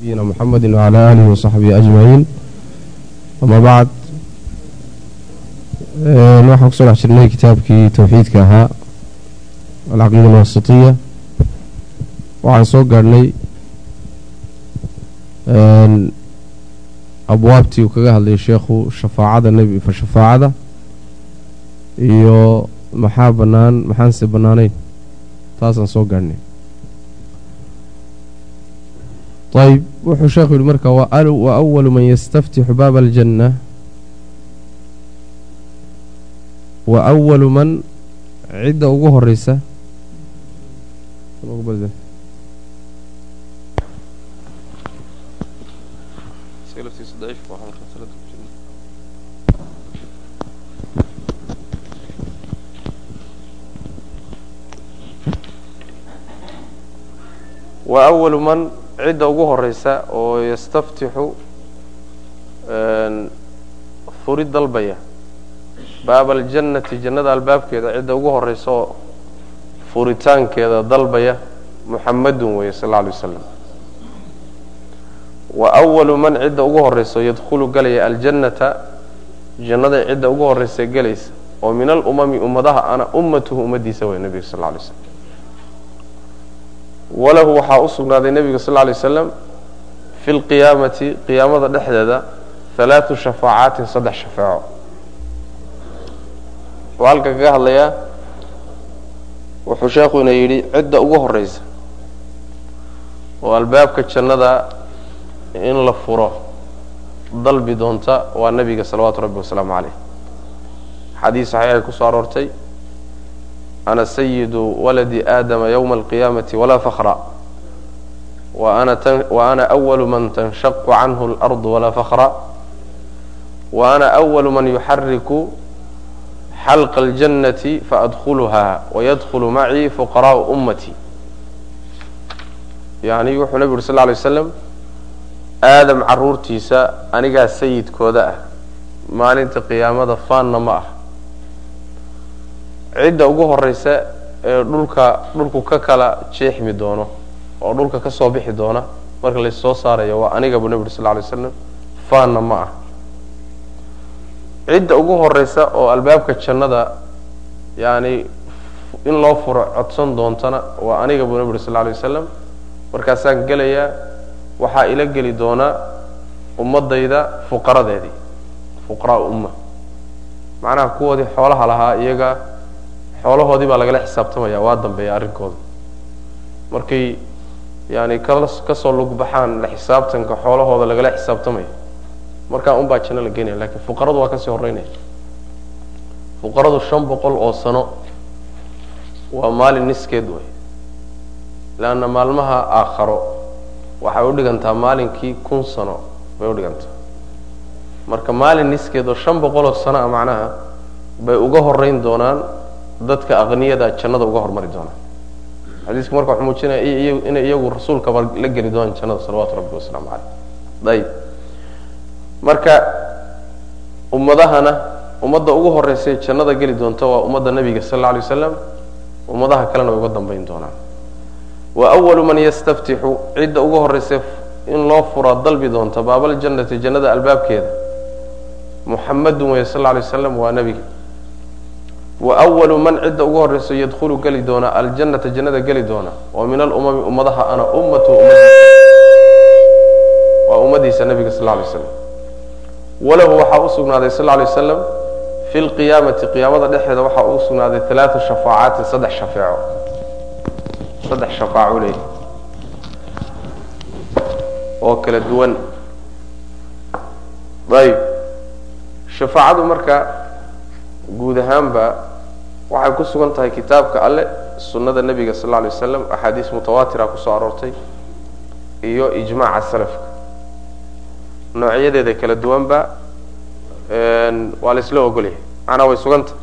nabiyina mxamedi wcalى alihi wasaxbihi ajmaciin ama bacd waxaan ku soo dhex jirnay kitaabkii towxiidka ahaa alcaqiida alwasitiya waxaan soo gaadhnay abwaabtii uu kaga hadlayay sheekhu shafaacada nebi fa shafaacada iyo maxaa bannaan maxaanse bannaanayn taasaan soo gaadhnay ayb wuxuu sheekhu yihi marka wa awalu man yastaftixu baaba aljanna wa awalu man cidda ugu horeysa wa awalu man cidda ugu horeysa oo yastaftixu furi dalbaya baaba aljannati jannada albaabkeeda cidda ugu horeysa oo furitaankeeda dalbaya muxamadun weeye sal alla alay wasalam wa awalu man cidda ugu horeysa yadkhulu galaya aljannata jannada cidda ugu horeysa gelaysa oo min alumami ummadaha ana ummatuhu ummadiisa wey nebiga sal alla alay slam walahu waxaa u sugnaaday nebiga sal lay slam fi lqiyaamati qiyaamada dhexdeeda halaatu shafaacaatin saddex shafeeco wuxuu halka kaga hadlayaa wuxuu sheekuna yidhi cidda ugu horeysa oo albaabka jannada in la furo dalbi doonta waa nebiga salawaatu rabbi wasalaamu caleyh xadiis saxiixay ku soo aroortay ana sayidu waladi aadama ywma alqiyaamati walaa fakra wa ana awalu man tanshaqu canhu اlardu walaa fakra wa ana awalu man yuxariku xalqa اljannati faadkhuluha wayadkhulu macii fuqaraau ummati yani wuxuu nebi yuri sl lay slam aadam caruurtiisa anigaa sayidkooda ah maalinta qiyaamada faanna ma ah cidda ugu horeysa ee dhulka dhulku ka kala jeexmi doono oo dhulka ka soo bixi doona marka lassoo saarayo waa aniga buu nebi uri sal lay slam faanna ma ah. Cidda ugu horeysa oo albaabka jannada yani in loo furo codsan doontana waa aniga buu nebi uri sal lay wasalam markaasaan gelayaa waxaa ila geli doona ummadayda fuqaradeedii fuqaraa umma. Macnaha kuwoodii xoolaha lahaa iyaga xoolahoodii baa lagala xisaabtamaya waa dambeeya arrinkooda. Markay yani ka soo lugbaxaan la xisaabtanka xoolahooda lagala xisaabtamaya. Markaa un baa janno la geenaya lakiin fuqaradu waa ka sii horeynaya fuqaradu shan boqol oo sano waa maalin niskeed wey leanna maalmaha aakharo waxay u dhigantaa maalinkii kun sano bay udhigantaa marka maalin niskeed oo shan boqol oo sano a macnaha bay uga horeyn doonaan dadka aqniyada jannada uga hormari doonaan xadiisku marka wuxuu muujinaya inay iyagu rasuulkaba la geli doonaan jannada salawaatu rabbi wasalaamu caleyh ayib marka ummadahana ummadda ugu horeysae jannada geli doonta waa ummadda nebiga sal alla alay wasalam ummadaha kalena way uga dambeyn doonaan. Wa awalu man yastaftixu cidda ugu horeysa in loo furaa dalbi doonta baabaljannati jannada albaabkeeda. Muxamadun wey sal alla alay wasalam waa nebiga wa awalu man cidda ugu horeyso yadkhulu geli doona aljannata jannada geli doona. Oo min alumami ummadaha ana ummatu waa ummadiisa nebiga sal lay slam walahu waxaa u sugnaaday sal lay wasalam fi lqiyaamati qiyaamada dhexeeda waxaa u sugnaaday alaatu shafaacaatin saddex shafeeco saddex shafaaco leeyahy oo kala duwan. Ayb shafaacadu marka guud ahaanba waxay ku sugan tahay kitaabka alle sunnada nebiga sal lla alay wasalam axaadiis mutawaatira ku soo aroortay iyo ijmaaca salafka. Noocyadeeda kala duwanba waa la isla ogolyahay macnaa way sugan tahay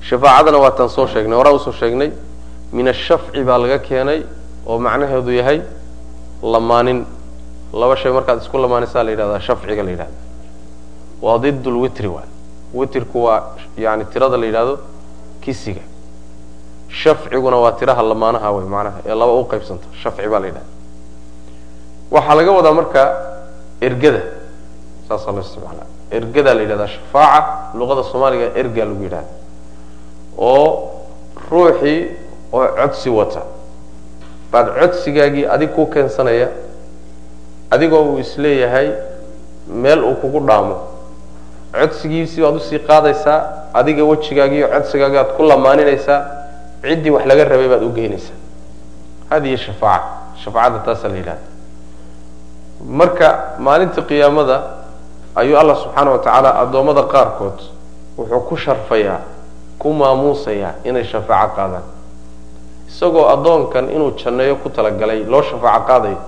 shafaacadana waa taan soo sheegnay horaa u soo sheegnay min ashafci baa laga keenay oo macnaheedu yahay lamaanin. Laba shay markaad isku lamaanisaa la yidhahdaa shafciga la yidhahda waa did waay witrku waa yani tirada la yidhahdo kisiga shafciguna waa tiraha lamaanaha wey macnaha ee laba u qaybsanta shafci baa la yidhahda waxaa laga wadaa marka ergada saasaa loo isticmaala. Ergadaa la yidhahdaa shafaaca luqada soomaaliga ergaa lagu yidhahda oo ruuxii oo codsi wata. Baad codsigaagii adig ku keensanaya adigoo uu is leeyahay meel uu kugu dhaamo codsigiisii baad u sii qaadaysaa adiga wejigaagii iyo codsigaaga aad ku lamaaninaysaa ciddii wax laga rabay baad u geynaysaa hadihi shafaaca shafaacadda taasaa la yidhahda marka maalinta qiyaamada ayuu allah subxaana wa tacaala addoommada qaarkood wuxuu ku sharfayaa ku maamuusayaa inay shafaaco qaadaan. Isagoo addoonkan inuu janneeyo ku talagalay loo shafaaco qaadayo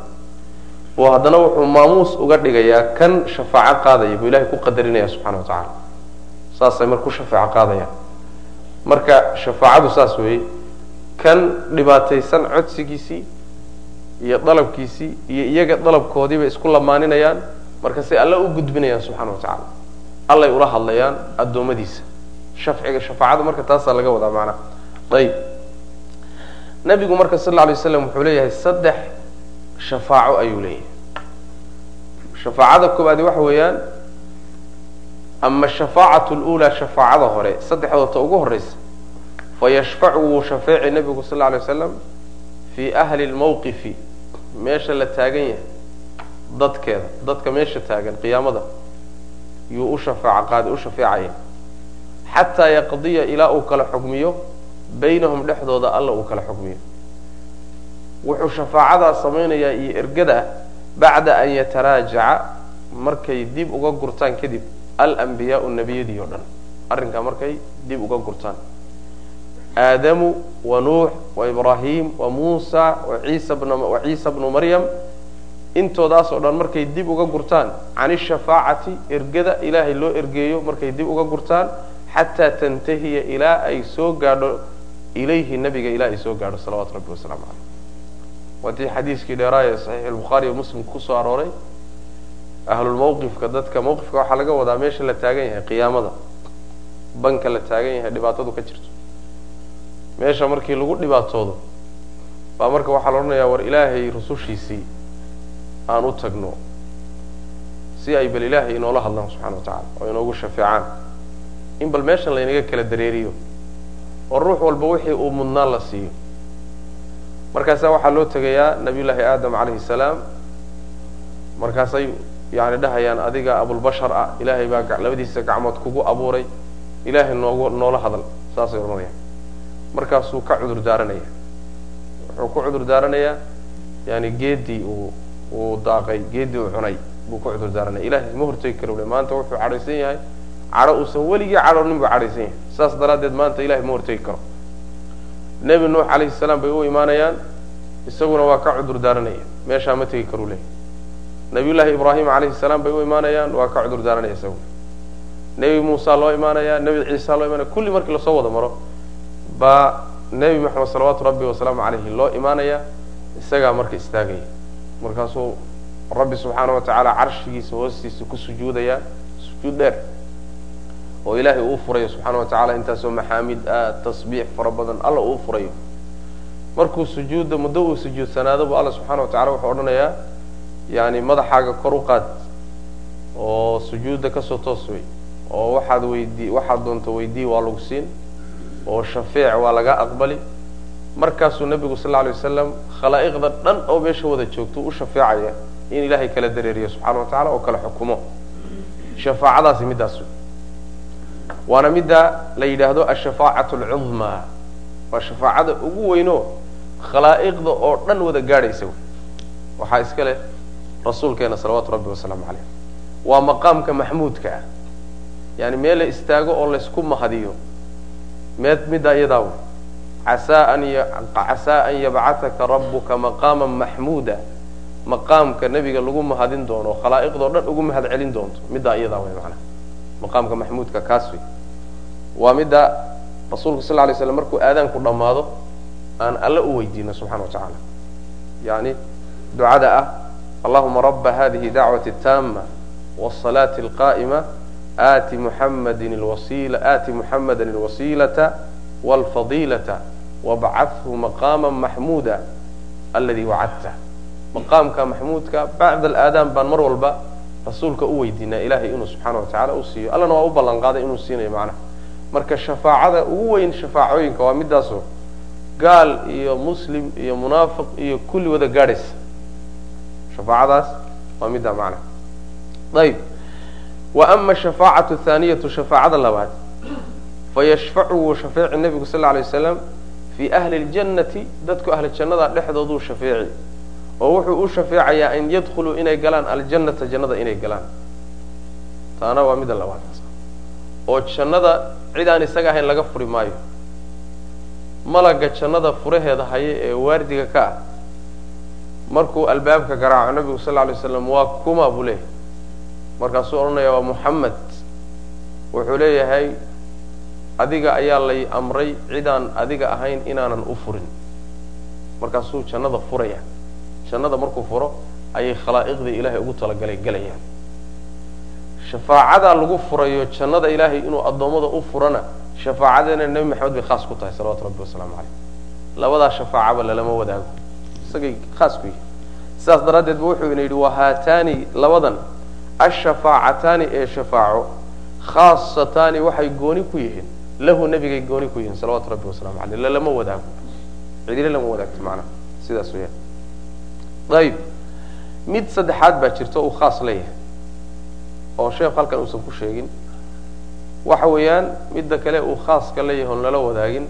oo haddana wuxuu maamuus uga dhigayaa kan shafaaco qaadaya buu ilahay ku qadarinaya subxana wa tacaala. Saasay marka ku shafaaco qaadayaan marka shafaacadu saas weeye kan dhibaataysan codsigiisii iyo dalabkiisii iyo iyaga dalabkoodiibay isku lamaaninayaan markaasay alle u gudbinayaan subxana wa tacaala. Allay ula hadlayaan addoommadiisa. Shafciga shafaacada marka taasaa laga wadaa macnaha ayib. Nabigu marka sal lla alay waslam wuxuu leeyahay saddex shafaaco ayuu leeyahay. Shafaacada koobaadi waxa weeyaan ama shafaacatu lula shafaacada hore saddexdoota ugu horeysa fayashfacu wuu shafeeci nabigu sal alay waslam fii ahli lmawqifi meesha la taagan yahay dadkeeda dadka meesha taagan qiyaamada yuu u shafaac qaadi u shafeecaya xataa yaqdiya ilaa uu kala xugmiyo baynahum dhexdooda alla uu kala xugmiyo wuxuu shafaacadaa samaynayaa iyo ergada bacda an yataraajaca markay dib uga gurtaan kadib alambiyaau nebiyadii o dhan. Arrinkaa markay dib uga gurtaan. Aadamu wa nuux wa ibraahim wa muusa wa ciisa bnu maryam intoodaas oo dhan markay dib uga gurtaan can ishafaacati ergada ilaahay loo ergeeyo markay dib uga gurtaan xataa tantahiya ilaa ay soo gaadho ilayhi nabiga ilaa ay soo gaadho salawatu rabbi wasalaamu caleyh waatii xadiiskii dheeraaye saxiix albukhaari iyo muslim ku soo arooray ahlulmawqifka dadka mawqifka waxaa laga wadaa meesha la taagan yahay qiyaamada. Banka la taagan yahay dhibaatadu ka jirto. Meesha markii lagu dhibaatoodo baa marka waxaa la odhanayaa war ilaahay rusushiisii aan u tagno si ay bal ilaahay inoola hadlaan subxana wa tacala oo inoogu shafeecaan. In bal meeshan laynaga kala dareeriyo oo ruux walba wixii uu mudnaan la siiyo markaasaa waxaa loo tegayaa nabiy llaahi aadam calayhi salaam. Markaasay yani dhahayaan adiga abulbashar ah ilaahay baa labadiisa gacmood kugu abuuray. Ilaahay noogu noola hadal saasay odhanayaan markaasuu ka cudur daaranaya. Wuxuu ku cudur daaranayaa yani geedii uu uu daaqay geedii uu cunay buu ku cudur daaranaya. Ilahay ma hortegi karo le maanta wuxuu cadhaysan yahay. Cadho uusan weligii cadhoonin buu cadhaysan yahay. Saas daraaddeed maanta ilahay ma hortegi karo nebi nuux calayhi salaam bay u imaanayaan isaguna waa ka cudur daaranaya. Meeshaa ma tegi karuu leeyahy nabiyullaahi ibraahim calayhi salaam bay u imaanayaan waa ka cudur daaranaya isaguna. Nebi muusa loo imaanaya nebi ciisa loo imaanaya kulli markii la soo wada maro baa nebi maxamed salawaatu rabbi wasalaamu calayhi loo imaanaya isagaa marka istaagaya. Markaasuu rabbi subxaana wa tacaala carshigiisa hoostiisa ku sujuudaya sujuud dheer oo ilaahay uu furayo subxaana wa tacala intaasoo maxaamid ah tasbiix fara badan alla uu furayo. Markuu sujuudda muddo uu sujuudsanaado bu alla subxana wa tacala wuxuu odhanayaa yani madaxaaga kor u qaad oo sujuudda ka soo toos wey oo waxaad weydii waxaad doonto weydii waa lagu siin oo shafeec waa laga aqbali. Markaasuu nebigu sal lla alay wasalam khalaa'iqda dhan oo meesha wada joogto u shafeecaya in ilaahay kala dareeriyo subxana wa tacala oo kala xukumo. Shafaacadaasi middaas wey waana midda la yidhaahdo ashafaacatu alcudmaa waa shafaacada ugu weyno khalaa'iqda oo dhan wada gaadhaysa. Waxaa iska leh rasuulkeena salawaatu rabbi wasalaamu caleyh waa maqaamka maxmuudka ah. Yani meel la istaago oo laysku mahadiyo. Meed middaa iyadaa wey casaa an casaa an yabcataka rabuka maqaama maxmuuda. Maqaamka nebiga lagu mahadin doono khalaa'iqdao dhan ugu mahad celin doonto. Middaa iyadaa wey macnaha maqaamka maxmuudka kaas wey waa midda rasuulku sal lay slam markuu aadaanku dhammaado aan alle u weydiino subxana wa tacaala. Yani ducada ah allahuma raba hadihi dacwati taama wsalaati alqa'ima aati muxamadin lwasila aati muxamada alwasiilata walfadiilata wabcathu maqaama maxmuuda aladi wacadta maqaamka maxmuudka bacda alaadaan baan mar walba rasuulka u weydiinaa ilaahay inuu subxaana wa tacala u siiyo. Allana waa u ballan inuu siinayo macnaha. Marka shafaacada ugu weyn shafaacooyinka waa midaasoo gaal iyo muslim iyo munaafiq iyo kulli wada gaadhaysa. Shafaacadaas waa middaa macnaha. Ayib. Wa ama shafaacatu thaaniyatu shafaacada labaad. Fayashfacu wuu shafeeci nebigu sal lla alay waslam fii ahli ljannati dadku ahli jannada dhexdooduu shafeeci oo wuxuu u shafeecayaa an yadkhuluu inay galaan aljannata jannada inay galaan. Taana waa midda labaad oo jannada cid aan isaga ahayn laga furi maayo. Malaga jannada furaheeda haya ee waardiga ka ah. Markuu albaabka garaaco nabigu sal lla alay waslam waa kuma buu leeyahay. Markaasuu odhanaya waa muxamed wuxuu leeyahay adiga ayaa lay amray cidaan adiga ahayn inaanan u furin. Markaasuu jannada furaya jannada markuu furo ayay khalaa'iqdii ilaahay ugu talagalay gelayaan shafaacadaa lagu furayo jannada ilaahay inuu addoommada u furana shafaacadeena nebi maxamed bay khaas ku tahay salawatu rabbi wasalaamu caleyh labadaa shafaacaba lalama wadaago. Isagay khaas ku yihi sidaas daraaddeed ba wuxuu ina yidhi wa haataani labadan ashafaacataani ee shafaaco khaasataani waxay gooni ku yihiin lahu nebigay gooni ku yihiin salawatu rabbi wasalaamu caleyh lalama wadaago. Cidina lama wadaagto macnaha. Sidaas weyaan ayib mid saddexaad baa jirta uu khaas leeyahay oo sheekh halkan uusan ku sheegin. Waxa weeyaan midda kale uu khaaska leeyahay oon lala wadaagin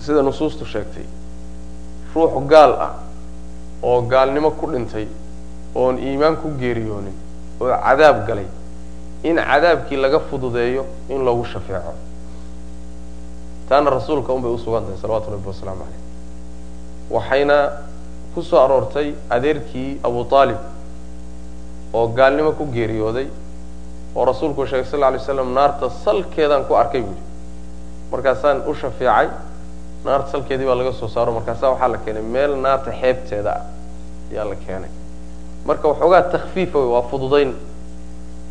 sida nusuustu sheegtay. Ruux gaal ah oo gaalnimo ku dhintay oon iimaan ku geeriyoonin oo cadaab galay in cadaabkii laga fududeeyo in loogu shafeeco. Taana rasuulka un bay usugan tahay salawatu rabbi wasalaamu caleyh waxayna ku soo aroortay adeerkii abu aalib oo gaalnimo ku geeriyooday oo rasuulku sheegay sal lay slam naarta salkeedaan ku arkay buuhi markaasaan u shafeecay naarta salkeedii baa laga soo saaro markaasaa waxaa la keenay meel naarta xeebteeda ah ayaa la keenay. Marka waxoogaa takfiifa waa fududayn.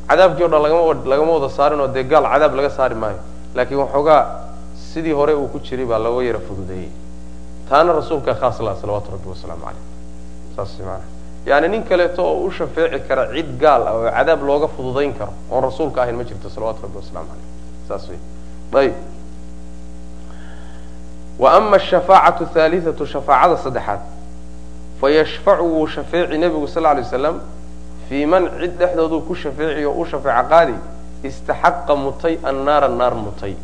Cadaabkii o dhan lagama wada saarin oo dee gaal cadaab laga saari maayo. Laakiin waxoogaa sidii hore uu ku jiray baa looga yara fududeeyey taana rasuulka khaas laha salawaatu rabbi wasalaamu caleyh saas maana. Yani nin kaleeto oo u shafeeci kara cid gaal ah oo cadaab looga fududayn karo oon rasuulka ahayn ma jirto salawatu rabbi wasalaamu caleyh saas wey ayib wa ama ashafaacatu thaalitatu shafaacada saddexaad fayashfacu wuu shafeeci nebigu sal lay waslam fii man cid dhexdooduu ku shafeeci oo u shafeeco qaadi istaxaqa mutay annaara naar mutay.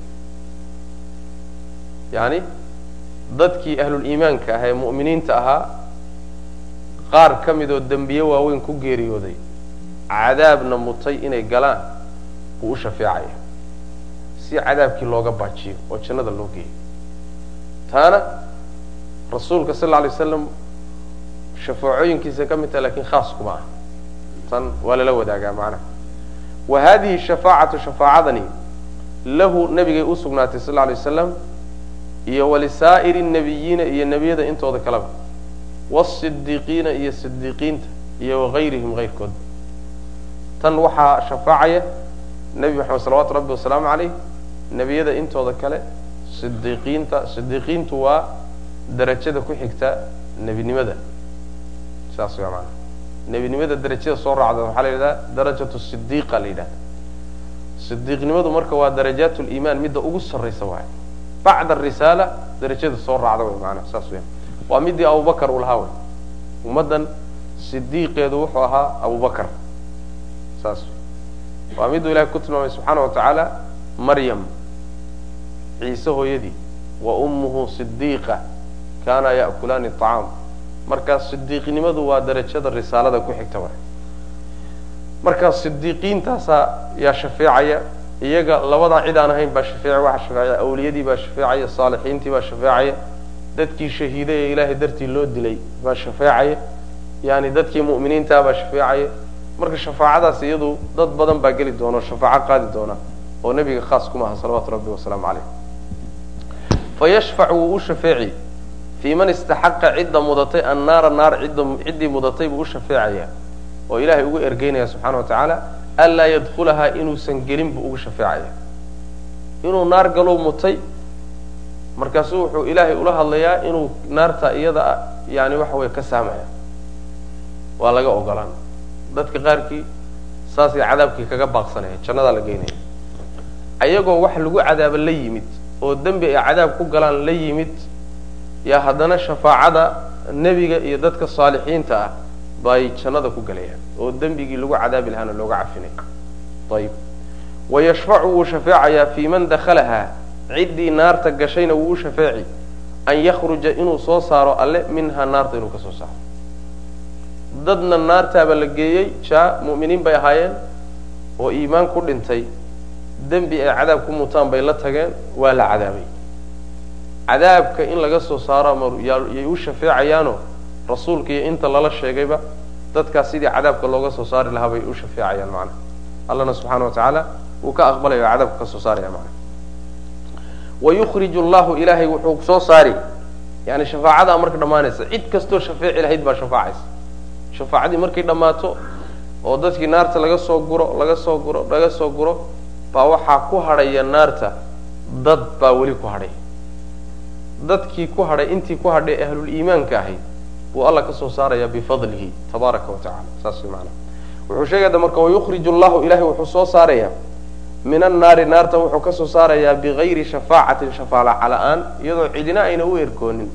Yani dadkii ahluliimaanka ah ee mu'miniinta ahaa qaar ka mid oo dembiye waaweyn ku geeriyooday cadaabna mutay inay galaan wuu u shafeecaya si cadaabkii looga baajiyo oo jannada loo geeyo. Taana rasuulka sal alay waslam shafaacooyinkiisa ka mid taha laakiin khaas kuma ah tan waa lala wadaagaa macnaha wa hadihi shafaacatu shafaacadani lahu nabigay u sugnaatay sal lla alay waslam iyo walisaa'iri nabiyiina iyo nebiyada intooda kaleba wasidiiqiina iyo sidiiqiinta iyo wagayrihim kayrkood tan waxaa shafaacaya nebi maxamed salawatu rabbi wasalaamu caleyh nebiyada intooda kale sidiiqiinta sidiiqiintu waa darajada ku xigta nebinimada. Saas waa maana nebinimada darajada soo raacda waxaa la yidhahdaa darajatu sidiiqa la yidhahda sidiiqnimadu marka waa darajaat liimaan midda ugu sarraysa waay bacda arisaala darajada soo raacda way maanaa saas weya waa midii abubakar uu lahaa wey ummaddan sidiiqeedu wuxuu ahaa abubakar saas waa miduu ilahay ku tilmaamay subxaana wa tacaala maryam ciise hooyadii wa ummuhu sidiiqa kaana ya'kulaani acaam markaa sidiiqnimadu waa darajada risaalada ku xigta markaa sidiiqiintaasaa yaa shafeecaya iyaga labadaa cid aan ahayn baa shafeecaya waxaa shafeecaya awliyadii baa shafeecaya saalixiintii baa shafeecaya dadkii shahiiday ee ilaahay dartii loo dilay baa shafeecaya yani dadkii mu'miniintaa baa shafeecaya marka shafaacadaas iyadu dad badan baa geli doona oo shafaaco qaadi doona oo nebiga khaas kuma aha salawaatu rabbi wasalaamu caleyh fayashfacu wuu u shafeeci. Fii man istaxaqa cidda mudatay annaara naar ciddii mudatay buu u shafeecaya. Oo ilaahay ugu ergeynaya subxana wa tacaala anlaa yadkhulahaa inuusan gelin buu ugu shafeecaya. Inuu naar galou mutay markaasuu wuxuu ilaahay ula hadlayaa inuu naarta iyada yani waxa weye ka saamaya. Waa laga ogolaan. Dadka qaarkii saasay cadaabkii kaga baaqsanaya jannadaa la geynaya ayagoo wax lagu cadaaba la yimid oo dembi ay cadaab ku galaan la yimid yaa haddana shafaacada nebiga iyo dadka saalixiinta ah bay jannada ku gelayaan oo dembigii lagu cadaabi lahaana looga cafinay. Ayib wayashfacu wuu shafeecayaa fii man dakhalahaa ciddii naarta gashayna wuu u shafeeci. An yakhruja inuu soo saaro alle minhaa naarta inuu ka soo saaro. Dadna naartaaba la geeyey jaa mu'miniin bay ahaayeen oo iimaan ku dhintay. Dembi ay cadaab ku mutaan bay la tageen waa la cadaabay. Cadaabka in laga soo saaro yay u shafeecayaano rasuulka iyo inta lala sheegayba dadkaas sidii cadaabka looga soo saari lahaa bay u shafeecayaan macnaha. Allana subxaana wa tacaala ka aqbalaya oo cadaabka ka soo saaraya macnaha. Wayukhriju allahu ilaahay wuxuu soo saari. Yani shafaacadaa marka dhammaanaysa cid kastoo shafeeci lahayd baa shafaacaysa. Shafaacadii markay dhammaato oo dadkii naarta laga soo guro laga soo guro laga soo guro baa waxaa ku hadhaya naarta dad baa weli ku hadhay. Dadkii ku hadhay intii ku hadhay ahlul iimaanka ahayd buu alla ka soo saaraya bifadlihi tabaaraka wa tacala saas macanaha wuxuu sheegaya marka wayukhriju allahu ilahay wuxuu soo saaraya. Min annaari naarta wuxuu ka soo saarayaa bigayri shafaacatin shafaaca la'aan iyadoo cidina ayna u ergoonin.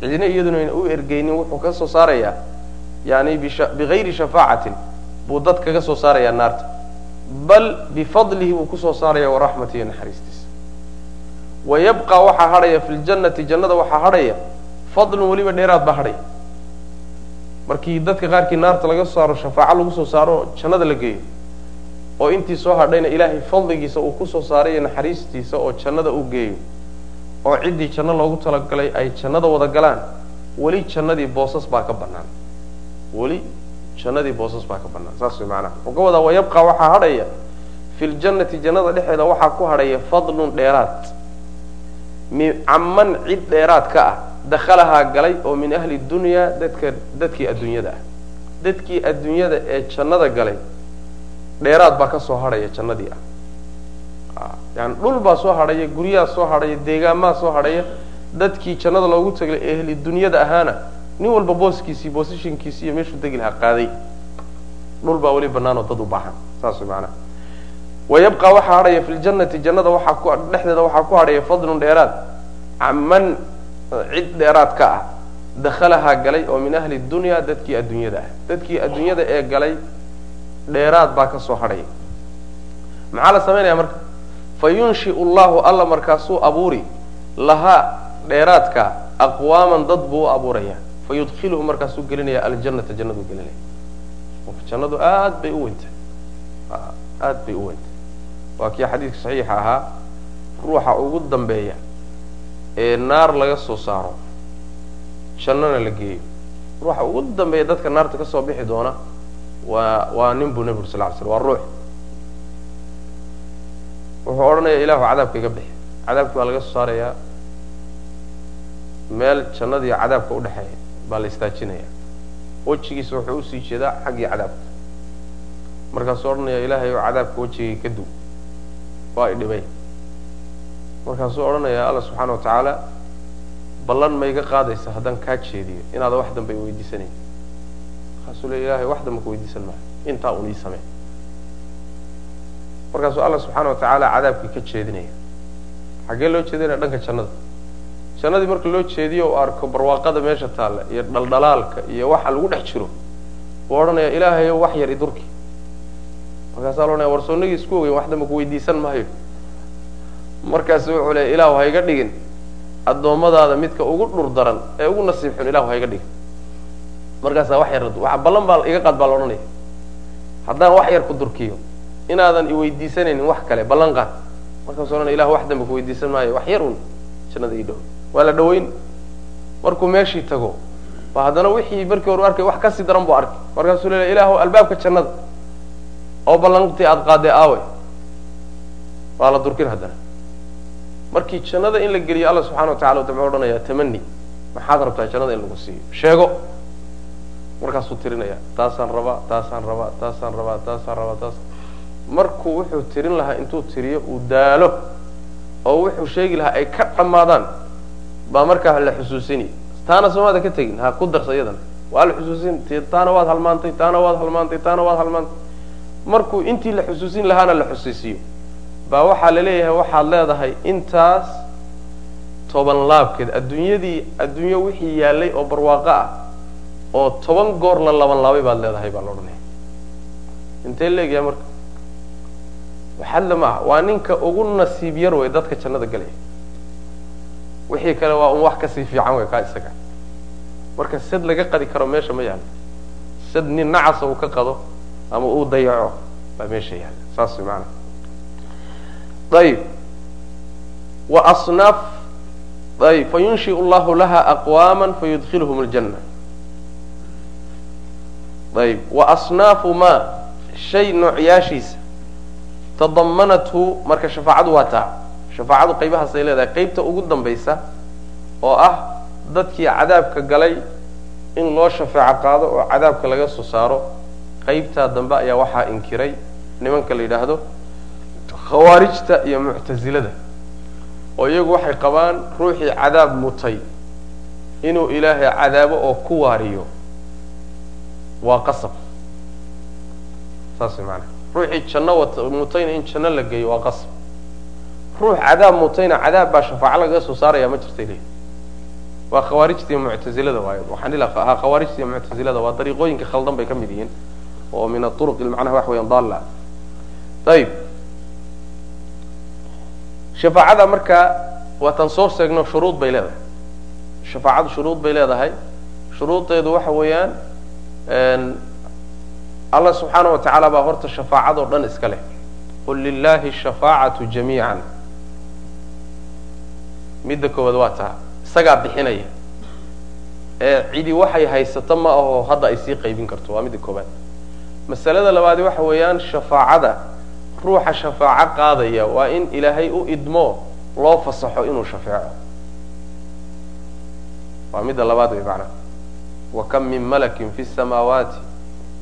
Cidina iyaduna ayna u ergeynin wuxuu ka soo saarayaa yani bigayri shafaacatin buu dad kaga soo saarayaa naarta. Bal bifadlihi buu ku soo saaraya waraxmatihi naxariistiisa wayabqa waxaa hadhaya fi ljannati jannada waxaa hadhaya fadlun weliba dheeraad baa hadhaya markii dadka qaarkii naarta laga saaro shafaaco lagu soo saaro jannada la geeyo. Oo intii soo hadhayna ilaahay fadligiisa uu ku soo saaray iyo naxariistiisa oo jannada u geeyo. Oo ciddii janno loogu talagalay ay jannada wada galaan weli jannadii boosas baa ka bannaan. Weli jannadii boosas baa ka bannaan. Saas way macanaha wuxuu ka wadaa wayabqa waxaa hadhaya fi ljannati jannada dhexeeda waxaa ku hadhaya fadlun dheeraad caman cid dheeraad ka ah dakhalahaa galay oo min ahli dunyaa dadka dadkii adduunyada ah. Dadkii adduunyada ee jannada galay dheeraad baa ka soo hadhaya jannadii ah. Yani dhul baa soo hadhaya guryaha soo hadhaya deegaamaa soo hadhaya dadkii jannada loogu taglay ehli dunyada ahaana nin walba booskiisii boosishinkiisi iyo meeshuu degi lahaa qaaday. Dhul baa weli banaanoo dad u baahan saas macanaha wayabqa waxaa hadhaya fi ljannati jannada waxaa dhexdeeda waxaa ku hadhaya fadlun dheeraad caman cid dheeraad ka ah dakhalahaa galay oo min ahli dunya dadkii adduunyada ah dadkii adduunyada ee galay dheeraad baa ka soo hadhaya maxaa la samaynaya marka fa llahu alla markaasuu abuuri lahaa dheeraadka aqwaaman dad buu abuuraya fa markaasuu gelinaya aljannata jannaduu gelinaya jannadu aad bay u weyntay aad bay u weyntay waa kii xadiidka saxiixa ahaa ruuxa ugu dambeeya ee naar laga soo saaro jannana la geeyo. Ruuxa ugu dambeeya dadka naarta ka soo bixi doona waa waa nin buu nebi ur sal ly slm waa ruux. Wuxuu odhanaya ilahu cadaabka iga bixi. Cadaabki baa laga soo saarayaa meel jannadiiyo cadaabka udhexeeya baa la istaajinaya. Wejigiisa wuxuu u sii jeedaa xaggii cadaabka. Markaasuu odhanaya ilaahay oo cadaabka wejigay ka duw waa i dhibay markaasuu odhanaya alla subxaana wa tacaala ballan ma iga qaadaysa haddaan kaa jeediyo inaada wax dambe weydiisanayn markaasuu le ilahay wax dambe ka weydiisan maayo intaa un ii samey markaasuu alla subxaana wa tacaala cadaabkii ka jeedinaya. Xaggee loo jeedinaya dhanka jannada? Jannadii marka loo jeediyo u arko barwaaqada meesha taalla iyo dhaldhalaalka iyo waxa lagu dhex jiro uu odhanaya ilaahayo wax yar idurki markaasaa odhanaya war soonagii isku ogeyn wax dambe ku weydiisan maayo. Markaasu wuxuu leeya ilaahu ha iga dhigin. Addoommadaada midka ugu dhur daran ee ugu nasiib xun ilahu ha iga dhigin. Markaasaa wax yar wa ballan baa iga qaad baa la odhanaya. Haddaan wax yar ku durkiyo inaadan iweydiisanaynin wax kale ballan qaad. Markaasu odhanaya ilahu wax dambe ku weydiisan maayo wax yar un jannada ii dhow. Waa la dhaweyn. Markuu meeshii tago ba haddana wixii markii hore arkay wax ka sii daran buu arkay. Markaasuu leeya ilaahu albaabka jannada oo ballantii aada qaadee aawe? Waa la durkin haddana. Markii jannada in la geliyo alla subxana wa tacala wuxuu odhanaya tamani maxaad rabtaa jannada in lagu siiyo? Sheego. Markaasuu tirinaya taasaan rabaa taasaan rabaa taasaan rabaa taasaan rabaa taas markuu wuxuu tirin lahaa intuu tiriyo uu daalo oo wuxuu sheegi lahaa ay ka dhammaadaan baa markaa la xusuusini. Taana soomaada ka tegin ha ku darsa iyadana. Waa la xusuusin taana waad halmaantay taana waad halmaantay taana waad halmaantay markuu intii la xusuusin lahaana la xusuusiyo. Baa waxaa la leeyahay waxaad leedahay intaas toban laabkeed adduunyadii adduunyo wixii yaallay oo barwaaqo ah oo toban goor la laban laabay baad leedahay baa la odhanaya intee leegyahay marka? Waxadla ma aha waa ninka ugu nasiib yar wey dadka jannada galaya wixii kale waa un wax ka sii fiican wey kaa isaga. Marka sad laga qadi karo meesha ma yaalo sad nin nacasa uu ka qado ama uu dayaco baa meesha yaalla saas way maana ayib wa asnaaf ayib fayunshiu llahu laha aqwaama fayudkilhum اljanna ayib wa asnaafu ma shay noocyaashiisa tadamanathu marka shafaacadu waa taa. Shafaacadu qaybahaasay leedahay. Qaybta ugu dambaysa oo ah dadkii cadaabka galay in loo shafeeco qaado oo cadaabka laga soo saaro qaybtaa dambe ayaa waxaa inkiray nimanka la yidhaahdo khawaarijta iyo muctasilada oo iyagu waxay qabaan ruuxii cadaab mutay inuu ilaahay cadaabo oo ku waariyo. Waa qasab. Saas maanaa ruuxii janno mutayna in janno la geeyo waa qasab. Ruux cadaab mutayna cadaab baa shafaaco lagaga soo saaraya ma jirtay leeyihi waa khawaarijta iyo muctazilada waayo. Waxaan ila ahaa khawaarijta iyo muctazilada waa dariiqooyinka khaldan bay ka mid yihiin oo min aطuruq macnaha wax weeyaan daalla. Ayib shafaacada marka waataan soo sheegno shuruud bay leedahay. Shafaacadu shuruud bay leedahay. Shuruudeedu waxa weeyaan allah subxaana wa tacaala baa horta shafaacadoo dhan iska leh. Qul lilahi shafaacatu jamiica midda koowaad waa taa isagaa bixinaya. Ee cidi waxay haysato ma aho hadda ay sii qaybin karto waa midda koowaad masalada labaadi waxa weeyaan shafaacada ruuxa shafaaco qaadaya waa in ilaahay u idmo loo fasaxo inuu shafeeco. Waa midda labaad wey macnaha wakam min malakin fi samaawaati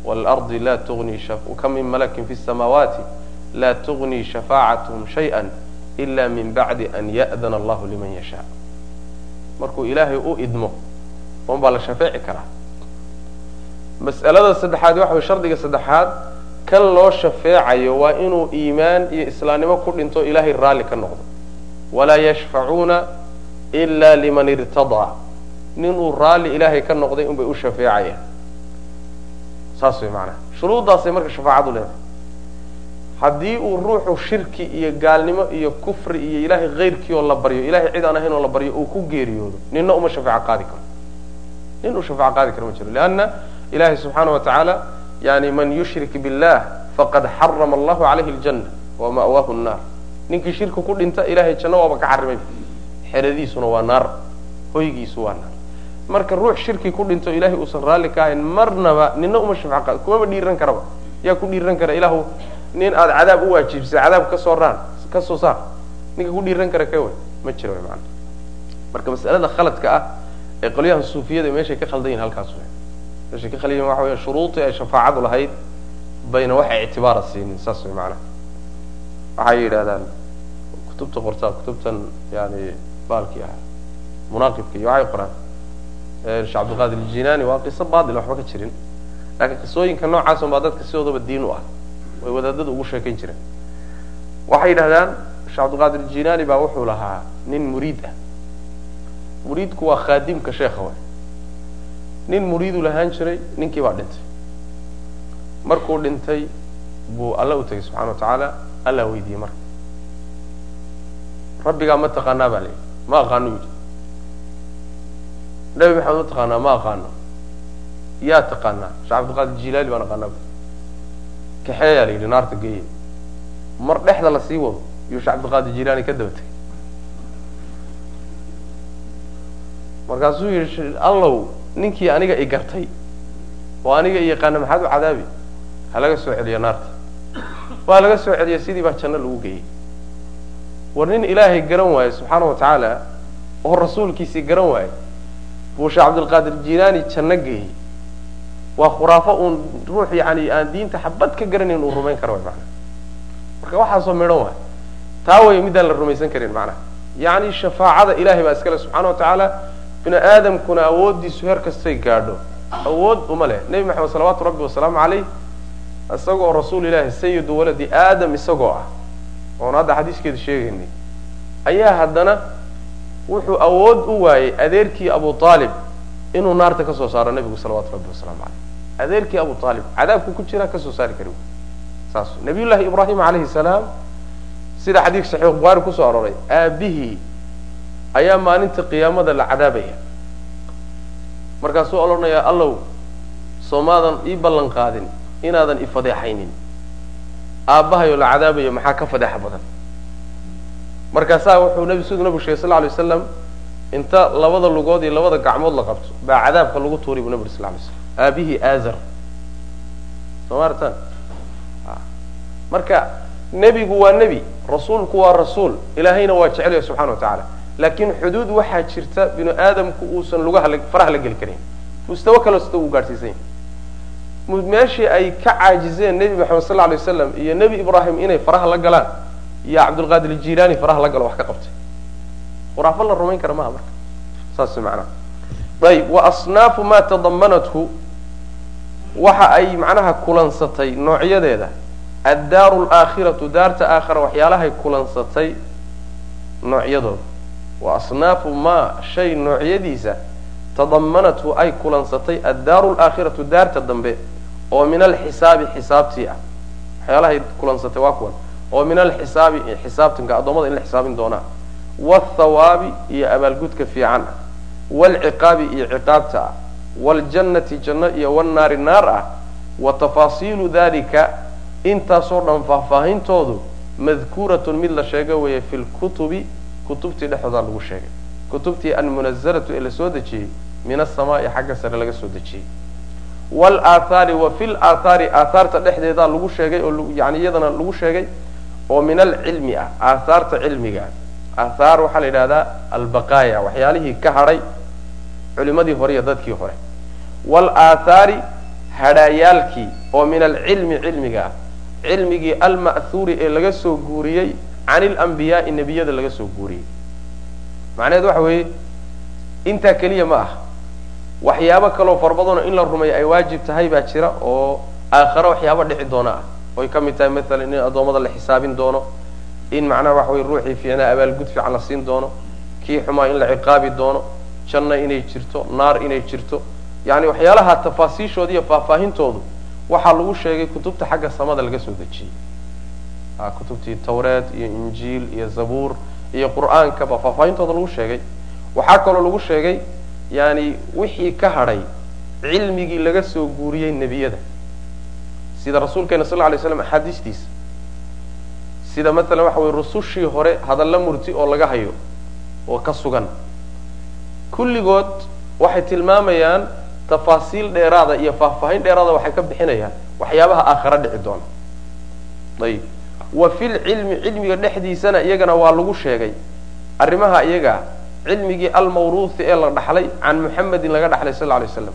waalardi la tugni kam min malakin fi samaawaati la tugni shafaacatuhum shayئa ila min bacdi an ya'dana allahu liman yashaa markuu ilaahay u idmo un baa la shafeeci karaa mas'alada saddexaad waxa way shardiga saddexaad kan loo shafeecayo waa inuu iimaan iyo islaamnimo ku dhinto ilaahay raalli ka noqdo. Walaa yashfacuuna ila liman irtadaa. Ninuu raalli ilaahay ka noqday unbay u shafeecayaan. Saas way macanaha shuruuddaasay marka shafaacadu leedahay. Haddii uu ruuxu shirki iyo gaalnimo iyo kufri iyo ilaahay kayrkii oo la baryo ilahay cid aan ahayn oo la baryo uu ku geeriyoodo nina uma shafeeco qaadi karo. Nin uu shafeeco qaadi karo ma jiro leanna ilahay subxaana wa tacaala yani man yushrik billah faqad xarama allahu calayhi aljanna wa ma'waahu nnaar ninkii shirki ku dhinta ilahay janno waaba ka xarimay xeradiisuna waa naar hoygiisu waa naar marka ruux shirki ku dhinto ilahay uusan raalli ka ahayn marnaba nina uma shafeco qaadi kumaba dhiiran karaba yaa ku dhiiran kara ilaahu nin aada cadaab u waajibsay cadaab ka soo raan ka soo saar ninka ku dhiiran kara ka wey ma jiro wy maana marka masalada khaladka ah ee qolyahan suufiyada meeshay ka khaldan yihiin halkaas wey meeshay ka khaldan yihiin waxa weya shuruudii ay shafaacadu lahayd bayna waxay ictibaara siinin saas way maanaha waxay yidhahdaan kutubta qortaa kutubtan yani baalkii ah munaaqibka iyo waxay qoraan. Sheekh aljinaani waa qiso baadil waxba ka jirin. Laakiin qisooyinka noocaas un baa dadka sidoodaba diin u ah way wadaadada ugu sheekayn jireen. Waxay yidhahdaan sheekh cabdilqaadir jinaani baa wuxuu lahaa nin muriid ah. Muriidku waa khaadimka sheekha way nin muriiduu lahaan jiray ninkii baa dhintay. Markuu dhintay buu alla u tegay subxana wa tacaala alla weydiiyey marka. Rabbigaa ma taqaanaa baa layidhi ma aqaano yidhi. Nabi maxamed ma taqaanaa ma aqaano yaa taqaanaa sheekh cabdilqaadir jilaali baan aqaanaa kaxeeyaa la yidhi naarta geeye. Mar dhexda la sii wado yuu sheekh cabdilqaadir jilaani ka daba tegay markaasuu yidhi allow ninkii aniga i gartay oo aniga i yaqaana maxaad u cadaabi? Ha laga soo celiyo naarta. Waa laga soo celiya sidii baa janno lagu geeyey. War nin ilaahay garan waaye subxaana wa tacaala oo rasuulkiisii garan waaye buu sheekh cabdilqaadir jilaani janno geeyey. Waa khuraafo uun ruux yani aan diinta xabad ka garanayn uu rumayn karo macnaha. Marka waxaasoo midhan waay taa way midaan la rumaysan karin macnaha. Yacni shafaacada ilahay baa iskale subxaana wa tacaala bini aadamkuna awooddiisu heer kastay gaadho. Awood uma leh. Nebi maxamed salawaatu rabbi wasalaamu caleyh isagoo rasuul ilaahi sayidu waladi aadam isagoo ah oon hadda xadiiskeeda sheegaynay ayaa haddana wuxuu awood u waayey adeerkii abu aalib inuu naarta ka soo saaro nebigu salawatu rabbi wasalaamu caleyh adeerkii abu aalib cadaabku ku jiraa ka soo saari kari saas nabiyullaahi ibraahim calayhi salaam sida xadiidka saxiix bukhaari ku soo arooray aabihii ayaa maalinta qiyaamada la cadaabaya. Markaasuu odhanayaa allow soomaadan ii ballan qaadin inaadan ifadeexaynin aabbahayo la cadaabayo maxaa ka fadeexa badan? Markaasaa wuxuu nabi siduu nabigu sheegay sal lay waslam inta labada lugood iyo labada gacmood la qabto baa cadaabka lagu tuuray buu nabi sal lay slam aabihii aazar. Soo maartan marka nebigu waa nebi rasuulku waa rasuul ilaahayna waa jecelya subxana wa tacaala laakiin xuduud waxaa jirta binu aadamku uusan lugaha faraha la geli karin mustawo kale sita uu gaadhsiisan yahay meeshii ay ka caajizeen nebi maxamed sal lay waslam iyo nebi ibraahim inay faraha la galaan iyo cabdulqaadir jilaani faraha la galo wax ka qabtay. Khuraafo la rumayn kara maha marka. Saas macnaha ayib wa asnaafu ma tadamanathu waxa ay macnaha kulansatay noocyadeeda. Addaaru alaakhiratu daarta aakhira waxyaalahay kulansatay noocyadooda wa asnaafu maa shay noocyadiisa tadamanathu ay kulansatay addaaru laakhiratu daarta dambe oo min alxisaabi xisaabtii ah. Waxyaalahay kulansatay waa kuwan. Oo min alxisaabi xisaabtanka addoomada in la xisaabin doonaa. Waalthawaabi iyo abaalgudka fiican. Ah waalciqaabi iyo ciqaabta ah. Waljannati janno iyo wannaari naar ah. Wa tafaasiilu dalika intaasoo dhan faahfaahintoodu madkuuratun mid la sheega weeye fi lkutubi kutubtii dhexdoodaa lagu sheegay. Kutubtii almunazalatu ee la soo dejiyey min asamaai xagga sare laga soo dejiyey. Walaathaari wa fi laathaari aathaarta dhexdeedaa lagu sheegay oo yani iyadana lagu sheegay oo min alcilmi ah aathaarta cilmiga. Aathaar waxaa la yidhahdaa albaqaaya waxyaalihii ka hadhay culimadii hore iyo dadkii hore. Walaathaari hadhaayaalkii oo min alcilmi cilmiga ah. Cilmigii alma'huuri ee laga soo guuriyey can ilambiyaai nebiyada laga soo guuriyey. Macnaheed waxa weeye intaa keliya ma ah waxyaabo kaloo farbadano in la rumeeyo ay waajib tahay baa jira oo aakhare waxyaaba dhici doona ah. Oy ka mid tahay maalan in addoommada la xisaabin doono in macnaha waxa weye ruuxii fiicnaa abaalgud fiican la siin doono kii xumaa in la ciqaabi doono janno inay jirto naar inay jirto. Yani waxyaalaha tafaasiishooda iyo faahfaahintoodu waxaa lagu sheegay kutubta xagga samada laga soo dejiyey kutubtii tawreed iyo injiil iyo zabuur iyo qur'aankaba faahfaahintooda lagu sheegay. Waxaa kaloo lagu sheegay yani wixii ka hadhay cilmigii laga soo guuriyey nebiyada. Sida rasuulkeena sal lay slam axaadiistiisa. Sida maalan waxa weye rusushii hore hadalla murti oo laga hayo oo ka sugan. Kulligood waxay tilmaamayaan tafaasiil dheeraada iyo faahfaahin dheeraada waxay ka bixinayaan waxyaabaha aakhara dhici doona. Ayib wa fil cilmi cilmiga dhexdiisana iyagana waa lagu sheegay. Arrimaha iyaga cilmigii almawruuthi ee la dhaxlay can muxamedin laga dhaxlay sal lla lay slam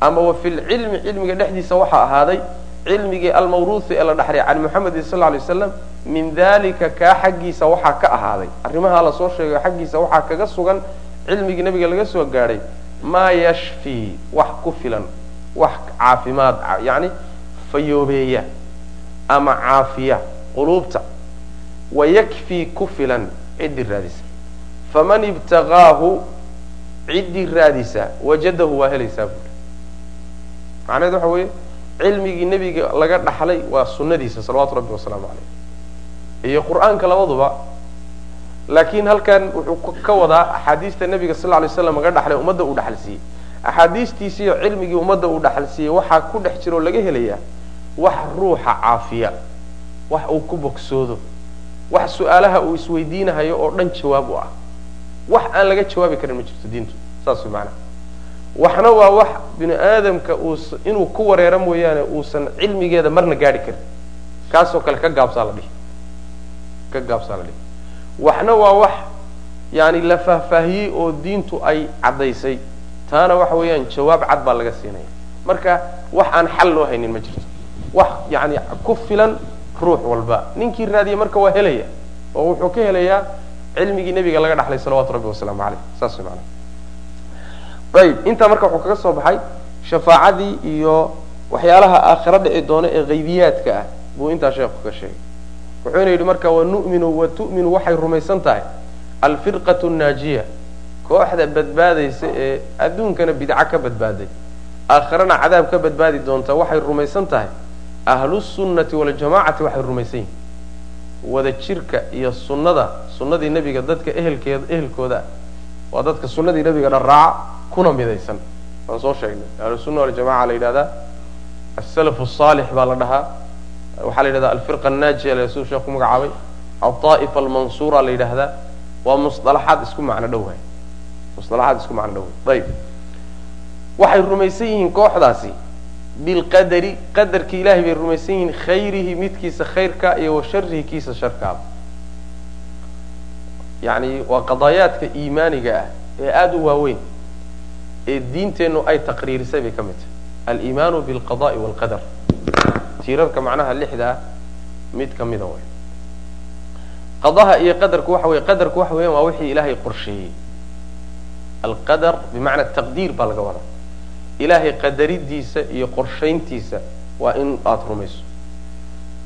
ama wa fil cilmi cilmiga dhexdiisa waxaa ahaaday cilmigii almawruuthi ee la dhaxlay can muxamedin sal lay waslam min dalika kaa xaggiisa waxaa ka ahaaday. Arrimaha la soo sheegay xaggiisa waxaa kaga sugan cilmigii nabiga laga soo gaadhay maa yashfii wax ku filan wax caafimaad yani fayoobeeya ama caafiya quluubta wa yakfii ku filan ciddii raadisa. Faman ibtagaahu ciddii raadisa. Wajadahu waa helaysaa buuri macnaheed waxa weeye cilmigii nebiga laga dhaxlay waa sunnadiisa salawatu rabbi wasalaamu caleyh iyo qur'aanka labaduba laakiin halkan wuxuu ka wadaa axaadiista nebiga sal lla lay slam laga dhaxlay ummadda uu dhaxalsiiyey axaadiistiisiiyo cilmigii ummadda uu dhaxalsiiyey waxaa ku dhex jira oo laga helayaa wax ruuxa caafiya wax uu ku bogsoodo. Wax su'aalaha uu isweydiinahayo oo dhan jawaab u ah. Wax aan laga jawaabi karin ma jirto diintu saas way maanaa waxna waa wax bini aadamka uus inuu ku wareero mooyaane uusan cilmigeeda marna gaadhi karin. Kaasoo kale ka gaabsaa la dhihi. Ka gaabsaa la dhihi. Waxna waa wax yani la faahfaahiyey oo diintu ay caddaysay. Taana waxa weeyaan jawaab cad baa laga siinaya. Marka wax aan xal loo haynin ma jirto. Wax yani ku filan ruux walba. Ninkii raadiya marka waa helaya oo wuxuu ka helayaa cilmigii nebiga laga dhaxlay salawatu rabbi wasalaamu caleyh saas maanaa ayib intaa marka wuxuu kaga soo baxay shafaacadii iyo waxyaalaha aakhiro dhici doona ee haybiyaadka ah buu intaa sheekhu ka sheegay. Wuxuuna yidhi marka wanu'minu wa tu'minu waxay rumaysan tahay. Alfirqatu naajiya kooxda badbaadaysa ee adduunkana bidco ka badbaaday. Aakhirana cadaab ka badbaadi doonta waxay rumaysan tahay ahlusunnati waljamacati waxay rumaysan yihiin wada jirka iyo sunnada sunnadii nebiga dadka ehelkeeda ehelkooda waa dadka sunnadii nebiga dharaaca kuna midaysan. Waan soo sheegnay. Ahlusunna waljamaca la yidhahdaa asalaf asaalix baa la dhahaa. Waxaa la yidhahdaa alfirqa annaajiya la siduu sheekhu magacaabay. Altaa'ifa almansuura la yidhaahdaa. Waa musطalaxaad isku macno dhowaay musطalaxaad isku macno dhowaay ayib. Waxay rumaysan yihiin kooxdaasi bilqadari qadarki ilahay bay rumaysan yihiin khayrihi midkiisa khayrka iyo wa sharihi kiisa sharkaaba yani waa qadaayaadka iimaaniga ah ee aada u waaweyn ee diinteennu ay taqriirisay bay ka mid tahay. Aliimaanu bilqada'i walqadar. Tiirarka macnaha lixda ah mid ka mida way. Qadaha iyo qadarku waxa weye qadarku waxa weyan waa wixii ilaahay qorsheeyey. Alqadar bimacna taqdiir baa laga wadaa ilaahay qadaridiisa iyo qorshayntiisa waa in aada rumayso.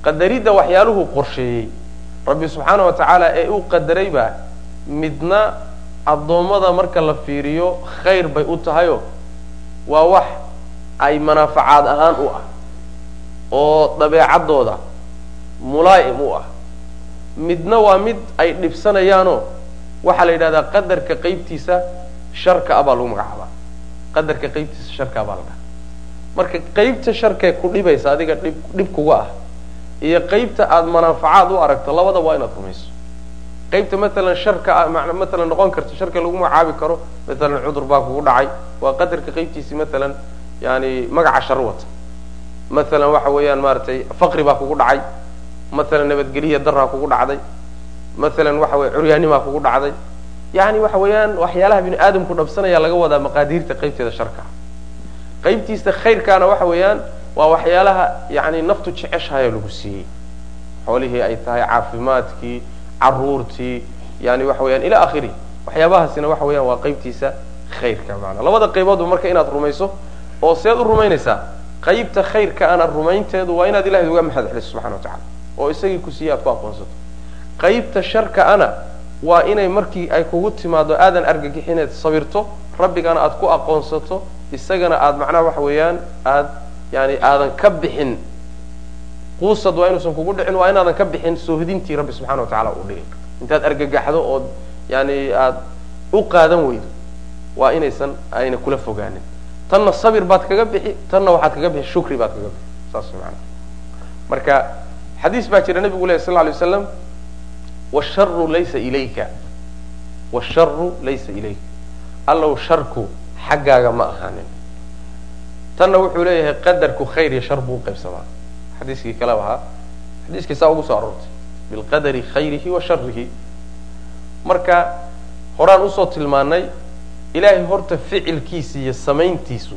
Qadaridda waxyaaluhu qorsheeyey. Rabbi subxaana wa tacaala ee uu qadaray baa midna addoommada marka la fiiriyo khayr bay u tahayoo waa wax ay manaafacaad ahaan u ah oo dabeecaddooda mulaa'im u ah. Midna waa mid ay dhibsanayaanoo waxaa la yidhahdaa qadarka qeybtiisa sharka a baa lagu magacaabaa qadarka qeybtiisa sharka baa la dhaha marka qeybta sharkee ku dhibaysa adiga dhib dhib kuga ah iyo qeybta aada manaafacaad u aragto labada waa inaad rumayso. Qeybta matalan sharka matalan noqon karta sharka lagu magacaabi karo matalan cudur baa kugu dhacay. Waa qadarka qeybtiisi matalan yani magaca shar wata. Matalan waxa weeyaan maaragtay faqri baa kugu dhacay. Matalan nabadgeliya daraa kugu dhacday. Matalan waxa weye curyaanimaa kugu dhacday yani waxa weeyaan waxyaalaha bini aadamku dhabsanaya laga wadaa maqaadiirta qaybteeda sharka. Qaybtiisa khayrkaana waxa weeyaan waa waxyaalaha yani naftu jeceshahayo lagu siiyey. Xoolihii ay tahay caafimaadkii caruurtii yani waxa weyaan ila akhiri waxyaabahaasina waxa weeyaan waa qaybtiisa khayrka maanaa labada qayboodba marka inaad rumayso oo seed u rumaynaysaa qaybta khayrka ana rumaynteedu waa inaad ilahay uga mahad celiso subxana wa tacala oo isagii ku siiye aad ku aqoonsato. Qaybta sharka ana waa inay markii ay kugu timaado aadan argagixineed sabirto rabbigana aad ku aqoonsato isagana aada macnaha waxa weeyaan aad yani aadan ka bixin. Quusad waa inuusan kugu dhicin waa inaadan ka bixin soohdintii rabbi subxana wa tacala uu dhigay. Intaad argagaxdo ood yani aada u qaadan weydo waa inaysan ayna kula fogaanin. Tanna sabir baad kaga bixi tanna waxaad kaga bixi shukri baad kaga bixi. Saas maana marka xadiis baa jira nabigu leh sal lay waslam wsharu laysa ilayka wsharu laysa ilayka allow sharku xaggaaga ma ahaanin tanna wuxuu leeyahay qadarku khayr iyo shar buu uqaybsamaa xadiiskii kale ahaa xadiiskii saa ugu soo aroortay bilqadari khayrihi wa sharihi marka horaan u soo tilmaanay ilaahay horta ficilkiisa iyo samayntiisu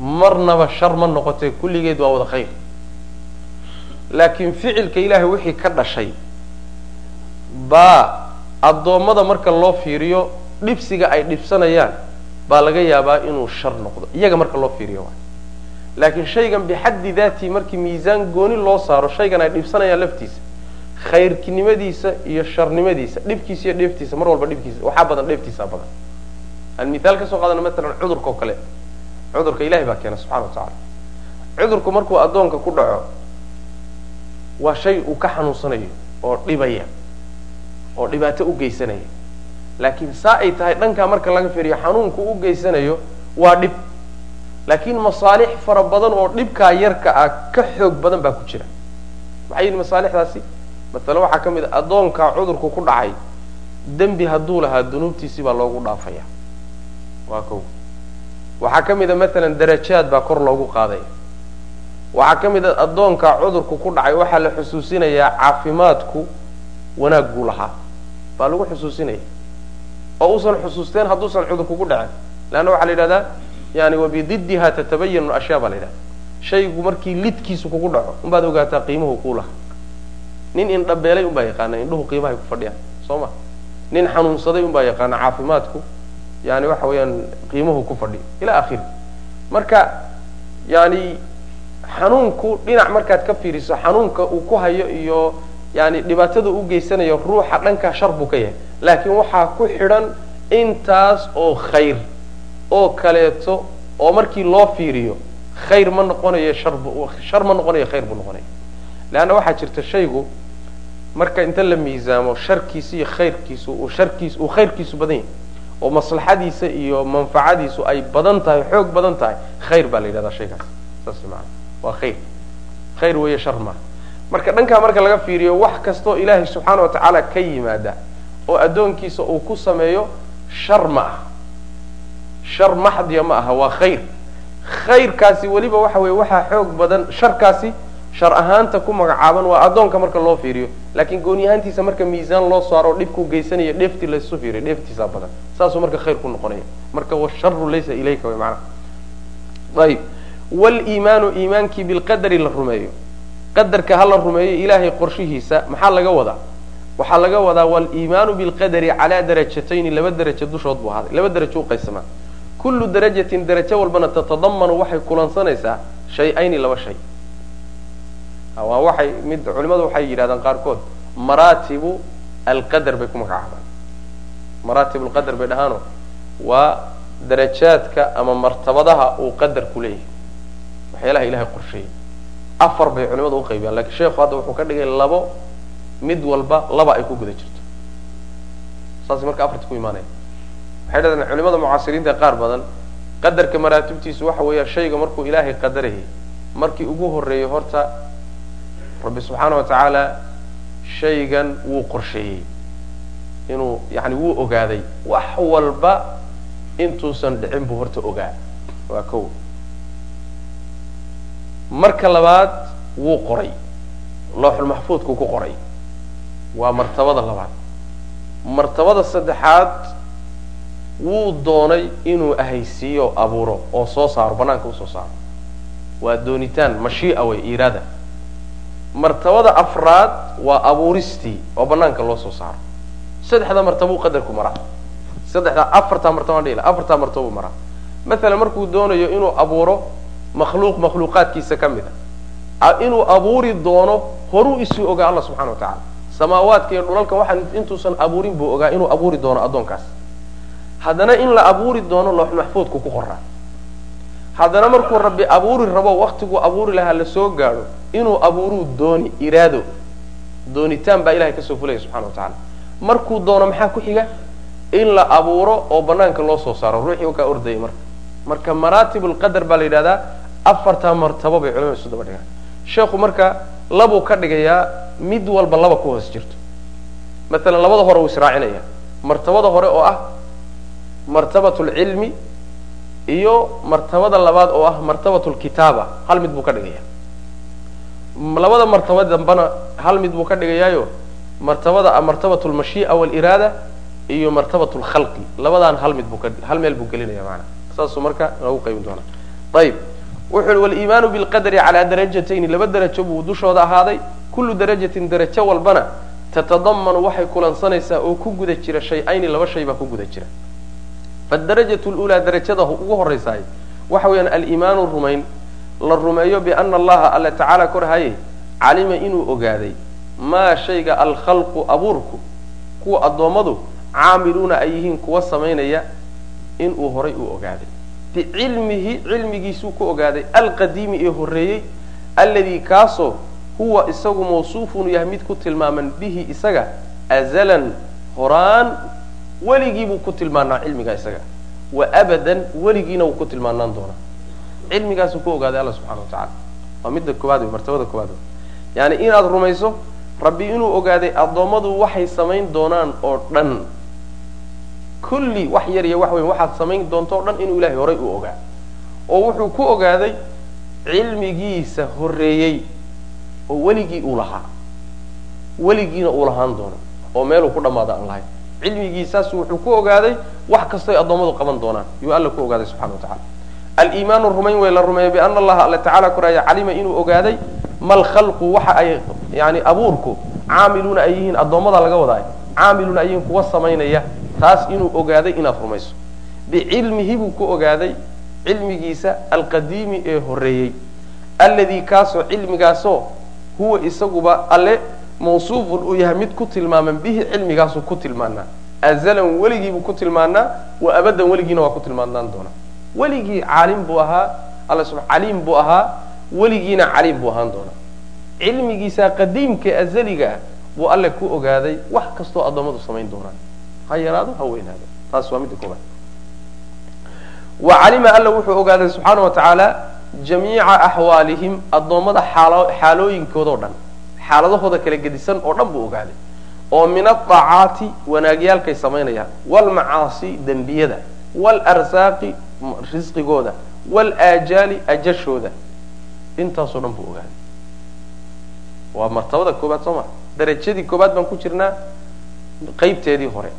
marnaba shar ma noqotee kulligeed waa wada khayr laakiin ficilka ilaahay wixii ka dhashay baa addoommada marka loo fiiriyo dhibsiga ay dhibsanayaan baa laga yaabaa inuu shar noqdo. Iyaga marka loo fiiriyo laakiin shaygan bixaddi daatii markii miisaan gooni loo saaro shaygan ay dhibsanayaan laftiisa khayrkinimadiisa iyo sharnimadiisa dhibkiisa iyo dheeftiisa mar walba dhibkiisa waxaa badan dheeftiisa badan. Aan mithaal ka soo qaadana matalan cudurka oo kale. Cudurka ilahay baa keena subxana wa tacala cudurku markuu addoonka ku dhaco waa shay uu ka xanuunsanayo oo dhibaya oo dhibaato u geysanaya laakiin saa ay tahay dhankaa marka laga fiiriyo xanuunku u geysanayo waa dhib. Laakiin masaalix fara badan oo dhibkaa yarka ah ka xoog badan baa ku jira. Maxay yihi masaalixdaasi matala waxaa ka mid a addoonkaa cudurku ku dhacay dembi hadduu lahaa dunuubtiisii baa loogu dhaafaya waa kow. Waxaa ka mid a matalan darajaad baa kor loogu qaadaya waxaa ka mid a addoonkaa cudurku ku dhacay waxaa la xusuusinayaa caafimaadku wanaag buu lahaa baa lagu xusuusinaya oo uusan xusuusteen hadduusan cudur kugu dhacin leanna waxaa la yidhahdaa yani wabididdiha tatabayanu ashyaa baa la yidhahda shaygu markii lidkiisu kugu dhaco unbaad ogaataa qiimuhu kuu laha nin indhabeelay unbaa yaqaana indhuhu qiimahay ku fadhiyaan soo ma? Nin xanuunsaday unbaa yaqaana caafimaadku yani waxa weeyaan qiimuhu ku fadhiyo ila akhiri marka yani xanuunku dhinac markaad ka fiiriso xanuunka uu ku hayo iyo yani dhibaatada u geysanayo ruuxa dhankaa shar buu ka yahay. Laakiin waxaa ku xidhan intaas oo khayr oo kaleeto oo markii loo fiiriyo khayr ma noqonayo shar ma noqonayo khayr buu noqonaya leanna waxaa jirta shaygu marka inta la miisaamo sharkiisa iyo khayrkiisu uu sharkiis uu khayrkiisu badan yahay oo maslaxadiisa iyo manfacadiisu ay badan tahay xoog badan tahay khayr baa la yidhahdaa shaygaas. Saas maana waa khayr. Khayr weeye shar maaha marka dhankaa marka laga fiiriyo wax kastoo ilaahay subxaana wa tacaala ka yimaada oo addoonkiisa uu ku sameeyo shar ma aha. Shar maxdiya ma aha waa khayr. Khayrkaasi weliba waxa weye waxaa xoog badan sharkaasi shar ahaanta ku magacaaban waa addoonka marka loo fiiriyo. Laakiin gooni ahaantiisa marka miisaan loo saaro dhibkuu geysanayo dheeftii laysu fiiriyo dheeftiisaa badan. Saasuu marka khayr ku noqonaya. Marka washaru laysa ilayka wy maanaha ayib. Waliimaanu iimaankii bilqadari la rumeeyo qadarka ha la rumeeyo ilaahay qorshihiisa maxaa laga wadaa? Waxaa laga wadaa waliimaanu bilqadari calaa darajatayni laba derajo dushood buu ahaaday laba derajo u qaybsamaa kullu darajatin derajo walbana tatadamanu waxay kulansanaysaa shay-ayni laba shay. Waa waxay mid culimadu waxay yidhahdaan qaarkood maraatibu alqadar bay ku magacaabaan. Maraatib alqadar bay dhahaano waa darajaadka ama martabadaha uu qadarku leeyahay. Waxyaalaha ilahay qorsheeyey afar bay culimadu uqaybiyaan lakiin sheekhu hadda wuxuu ka dhigay labo mid walba laba ay ku guda jirto. Saasay marka afarta ku imaanaya. Waxay dhahdeen culimada mucaasiriinta qaar badan qadarka maraatibtiisu waxa weeya shayga markuu ilaahay qadarayay markii ugu horeeyo horta rabbi subxaana wa tacaala shaygan wuu qorsheeyey inuu yani wuu ogaaday. Wax walba intuusan dhicin buu horta ogaa waa kow marka labaad wuu qoray. Looxulmaxfuudkuu ku qoray. Waa martabada labaad. Martabada saddexaad wuu doonay inuu ahaysiiyo abuuro oo soo saaro banaanka u soo saaro. Waa doonitaan mashii'a wey iraada. Martabada afraad waa abuuristii oo banaanka loo soo saaro. Saddexda martabuu qadarku maraa. Saddexda afartaa martaba afartaa martabuu maraa. Maalan markuu doonayo inuu abuuro makhluuq makhluuqaadkiisa ka mid a inuu abuuri doono horuu isuu ogaa allah subxana wa tacala samaawaadka iyo dhulalka waxaan intuusan abuurin buu ogaa inuu abuuri doono addoonkaas. Haddana in la abuuri doono loox maxfuudku ku qoraa. Haddana markuu rabbi abuuri rabo waktiguu abuuri lahaa la soo gaadho inuu abuuruu dooni iraado. Doonitaan baa ilahay ka soo fulaya subxana wa tacala markuu doono maxaa ku xiga? In la abuuro oo banaanka loo soo saaro. Ruuxii kaa ordayay marka. Marka maraatib lqadar baa la yidhahdaa afartaa martabo bay culimada isu daba dhigaan. Sheekhu marka labuu ka dhigayaa mid walba laba ku hoos jirto. Maalan labada hore uu israacinaya martabada hore oo ah martabat lcilmi iyo martabada labaad oo ah martabat lkitaaba hal mid buu ka dhigaya labada martaba dambana hal mid buu ka dhigayaayo martabada martabat lmashii'a waliraada iyo martabat lkhalqi labadaan hal mid buu ka hal meel buu gelinaya maanaa saasuu marka lagu qaybin doonaa. Ayib wuxu waliimaanu bilqadari calaa darajatayni. Laba derajo buu dushooda ahaaday. Kullu darajatin derajo walbana tatadamanu waxay kulansanaysaa oo ku guda jira shay-ayni laba shay baa ku guda jira. Fadarajatu lulaa darajada ugu horaysaay waxa weeyaan aliimaanu rumayn. La rumeeyo biana allaha alla tacaala korhaye calima inuu ogaaday maa shayga alkhalqu abuurku kuwa addoommadu caamiluuna ay yihiin kuwa samaynaya inuu horay uu ogaaday bicilmihi cilmigiisuu ku ogaaday alqadiimi ee horreeyey alladii kaasoo huwa isagu mawsuufun yahay mid ku tilmaaman bihi isaga azalan horaan weligiibuu ku tilmaanaa cilmigaa isaga. Wa abadan weligiina wuu ku tilmaanaan doonaa. Cilmigaasuu ku ogaaday alla subxana wa tacala waa midda koowaad wey martabada koowaad. Wey yani inaad rumayso rabbi inuu ogaaday addoommadu waxay samayn doonaan oo dhan kulli wax yar iyo wax weyn waxaad samayn doonto o dhan inuu ilahay horay u ogaa. Oo wuxuu ku ogaaday cilmigiisa horreeyey oo weligii uu lahaa. Weligiina uu lahaan doono oo meeluu ku dhammaada aan lahayn cilmigiisaasu wuxuu ku ogaaday wax kastoy addoommadu qaban doonaan. Yuu alla ku ogaaday subxana wa tacala aliimaanu rumayn wey la rumeeyo biana allaha alla tacala koraya calima inuu ogaaday mal khalqu waxa ay yani abuurku caamiluuna ay yihiin addoommada laga wadaay caamiluuna ay yihiin kuwa samaynaya taas inuu ogaaday inaad rumayso. Bicilmihi buu ku ogaaday cilmigiisa alqadiimi ee horeeyey alladii kaasoo cilmigaasoo huwa isaguba alle mawsuufun uu yahay mid ku tilmaaman bihi cilmigaasuu ku tilmaanaa azalan weligiibuu ku tilmaanaa wa abadan weligiina waa ku tilmaanaan doonaa. Weligii caalim buu ahaa alla sub caliim buu ahaa weligiina caliim buu ahaan doonaa. Cilmigiisa qadiimka azaliga ah buu alle ku ogaaday wax kastoo addoommadu samayn doonaan ha yaraado ha weynaado. Taas waa midda koobaad wa calima alla wuxuu ogaaday subxaana wa tacaala jamiica axwaalihim addoommada xaalo xaalooyinkoodao dhan xaaladahooda kala gedisan oo dhan buu ogaaday oo min aacaati wanaagyaalkay samaynayaan waalmacaasi dembiyada waalarsaaqi risqigooda waalaajaali ajashooda. Intaasoo dhan buu ogaaday. Waa martabada koobaad soo ma? Darajadii koobaad baan ku jirnaa qaybteedii hore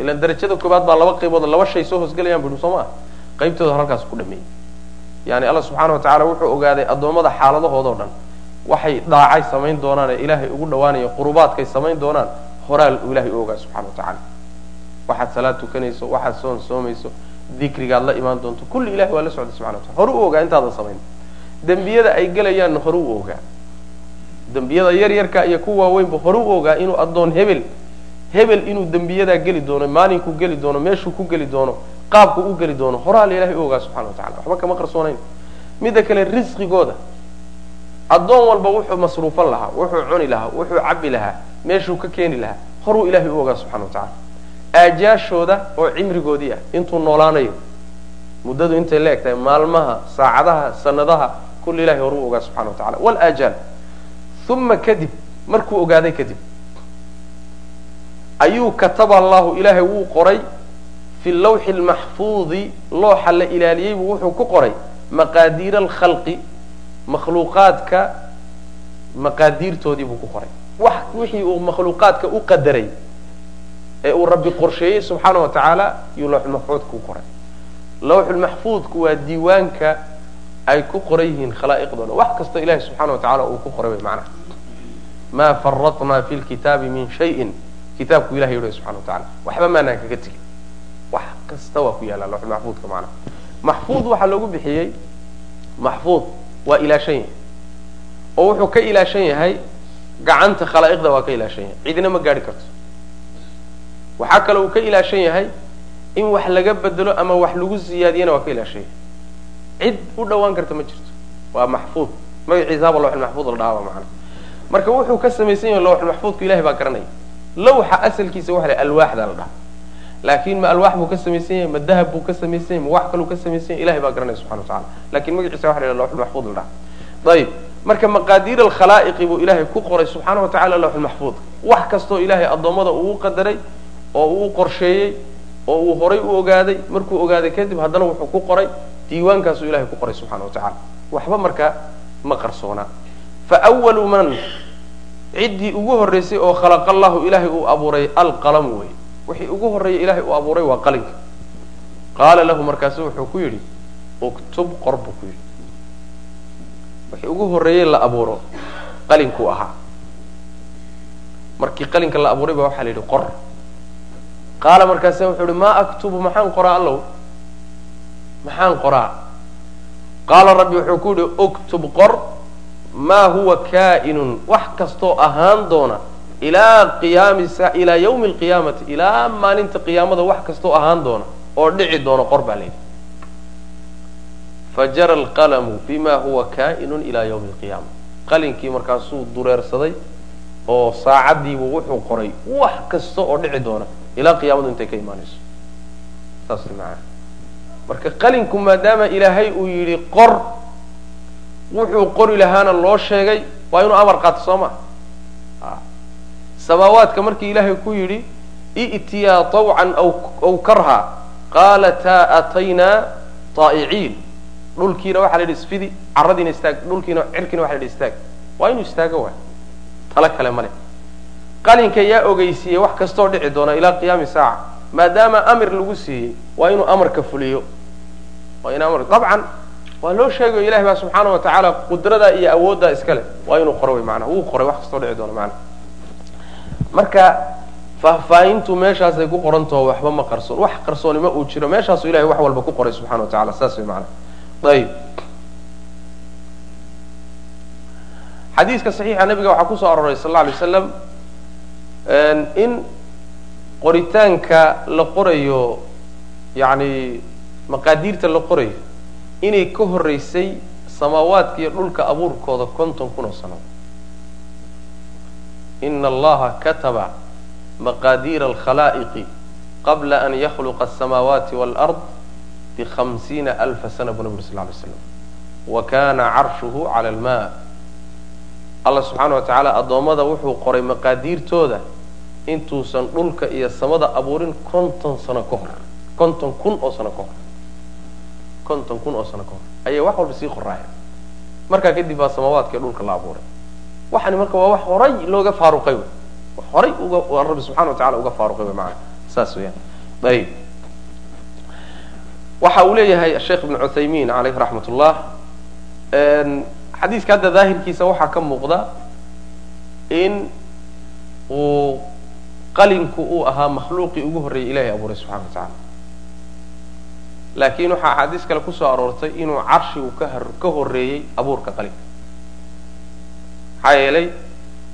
ilan darajada koobaad baa laba qaybood laba shay soo hoosgelayaan bui soo maa qaybteeda hore halkaas ku dhameeyey yani alla subxaana wa tacala wuxuu ogaaday addoommada xaaladahoodo dhan waxay dhaacay samayn doonaan ee ilaahay ugu dhawaanaya qurubaadkay samayn doonaan horaa ilahay u ogaa subxana wa tacala waxaad salaad tukanayso waxaad soon soomayso dikrigaad la imaan doonto kulli ilahay waa la socday subxana wa tacala hore u ogaa intaadan samayn. Dembiyada ay gelayaanna hore u ogaa. Dembiyada yar yarka iyo ku waaweynba hore u ogaa inuu addoon hebel hebel inuu dembiyadaa geli doono maalinkuu geli doono meeshuu ku geli doono qaabku u geli doono horaa la ilahay u ogaa subxana wa tacala waxba kama qarsoonayn midda kale risqigooda. Addoon walba wuxuu masruufan lahaa wuxuu cuni lahaa wuxuu cabbi lahaa meeshuu ka keeni lahaa. Horuu ilahay u ogaa subxana wa tacala aajaashooda oo cimrigoodii ah intuu noolaanayo muddadu intay la eg tahay maalmaha saacadaha sanadaha kulli ilahay horuu ogaa subxana wa tacala walaajaal uma kadib markuu ogaaday kadib ayuu kataba allahu ilaahay wuu qoray. Fi lawxi lmaxfuudi looxa la ilaaliyey buu wuxuu ku qoray. Maqaadiira alkhalqi makhluuqaadka maqaadiirtoodii buu ku qoray. Wixii uu makhluuqaadka u qadaray ee uu rabbi qorsheeyey subxaana wa tacaala yuu lawxulmaxfuudka u qoray. Lawxulmaxfuudku waa diiwaanka ay ku qoran yihiin khalaa'iqdooda. Wax kastoo ilahi subxana wa tacala uu ku qoray way macnaha. Maa faratnaa fi lkitaabi min shayin kitaabku ilahay yihi subxana wa tacala waxba maanaan kaga tegin wax kasta waa ku yaalla lawxulmaxfuudka macnaha. Maxfuud waxaa loogu bixiyey maxfuud waa ilaashan yahay. Oo wuxuu ka ilaashan yahay gacanta khalaa'iqda waa ka ilaashan yahay. Cidina ma gaari karto. Waxaa kale uu ka ilaashan yahay in wax laga bedelo ama wax lagu siyaadiyana waa ka ilaashan yahay. Cid u dhawaan karta ma jirto. Waa maxfuud. Magaciisaaba lawxulmaxfuud la dhahaaba macana marka wuxuu ka samaysan yahay lawxulmaxfuudku ilahay baa garanaya lawxa asalkiisa waxa la alwaaxda la dhaha laakin ma alwaax buu ka samaysan yahay ma dahab buu ka samaysan yahay ma wax kaluu ka samaysan yahay ilahay baa garanaya subxana wa tacala laakiin magaciisa waxa la lawxulmaxfuud la dhaha ayib marka maqaadiir alkhalaa'iqi buu ilaahay ku qoray subxaana wa tacala lawxulmaxfuud wax kastoo ilaahay addoommada uu qadaray oo uu qorsheeyey oo uu horay u ogaaday markuu ogaaday kadib haddana wuxuu ku qoray diiwaankaasuu ilahay ku qoray subxana wa tacala waxba markaa ma qarsoonaa. Fa walu man ciddii ugu horreysay oo khalaqa allahu ilaahay uu abuuray alqalamu wey wixii ugu horreeyay ilahay uu abuuray waa qalinka. Qaala lahu markaasu wuxuu ku yidhi uktub qor buu ku yidhi. Wixii ugu horreeyey la abuuro qalinkuu ahaa markii qalinka la abuuray baa waxaa la yidhi qor. Qaala markaasa wuxuu yihi maa aktubu maxaan qoraa allow? Maxaan qoraa. Qaala rabbi wuxuu ku yihi uktub qor maa huwa kaa'inun wax kastoo ahaan doona ilaa ilaa yawmi alqiyaamati ilaa maalinta qiyaamada wax kastoo ahaan doona oo dhici doona qor baa layidhi fajara alqalamu bima huwa kaa'inun ilaa yawmi alqiyaama qalinkii markaasuu dureersaday oo saacaddiibu wuxuu qoray wax kasta oo dhici doona ilaa qiyaamadu intay ka imaanayso. Saas maana marka qalinku maadaama ilaahay uu yidhi qor wuxuu qori lahaana loo sheegay waa inuu amar qaato soo ma? Samaawaadka markii ilaahay ku yidhi i'tiyaa tawcan aw karha qaalataa ataynaa taa'iciin. Dhulkiina waxaa la yidhi isfidi caradiina istaag dhulkiina cirkiina waxa la yidhi istaag. Waa inuu istaago waay. Talo kale male qalinka yaa ogeysiiyey wax kastoo dhici doona ilaa qiyaami saaca maadaama amir lagu siiyey waa inuu amarka fuliyo. Waa in amar dabcan waa loo sheegayo ilahi baa subxaana wa tacaala qudradaa iyo awooddaa iska leh. Waa inuu qoro wy maanaa wuu qoray wax kastoo dhici doona maanaa marka faahfaahintu meeshaasay ku qorantaho waxba ma qarsoon. Wax qarsoonima uu jiro. Meeshaasu ilahay wax walba ku qoray subxana wa tacala saas way maana ayib. Xadiiska saxiixa nabiga waxaa ku soo aroray sal alla alay waslam in qoritaanka la qorayo yacni maqaadiirta la qorayo inay ka horreysay samaawaadka iyo dhulka abuurkooda konton kun oo sano. Ina allaha kataba maqaadiira alkhalaa'iqi qabla an yakhluqa asamaawaati waalard bikhamsiina alfa sana buu nabi uri sal lay slam wa kana carshuhu cala alma allah subxaana wa tacaala addoommada wuxuu qoray maqaadiirtooda intuusan dhulka iyo samada abuurin konton sano ka hor konton kun oo sano ka hor konton kun oo sano ka hor. Ayay wax walba sii qoraayeen markaa kadib baa samaawaadka dhulka la abuuray. Waxani marka waa wax horay looga faaruqay wey. Wax horay uga rabbi subxana wa tacala uga faaruqay wey maana saas weyaan ayib waxa uu leeyahay sheekh ibn cuthaymin caleyh raxmat ullah xadiiska hadda daahirkiisa waxaa ka muuqda in uu qalinku uu ahaa makhluuqii ugu horreeyay ilahay abuuray subxana wa tacaala laakiin waxaa axaadiis kale ku soo aroortay inuu carshigu ka horreeyey abuurka qalinka maxaa yeelay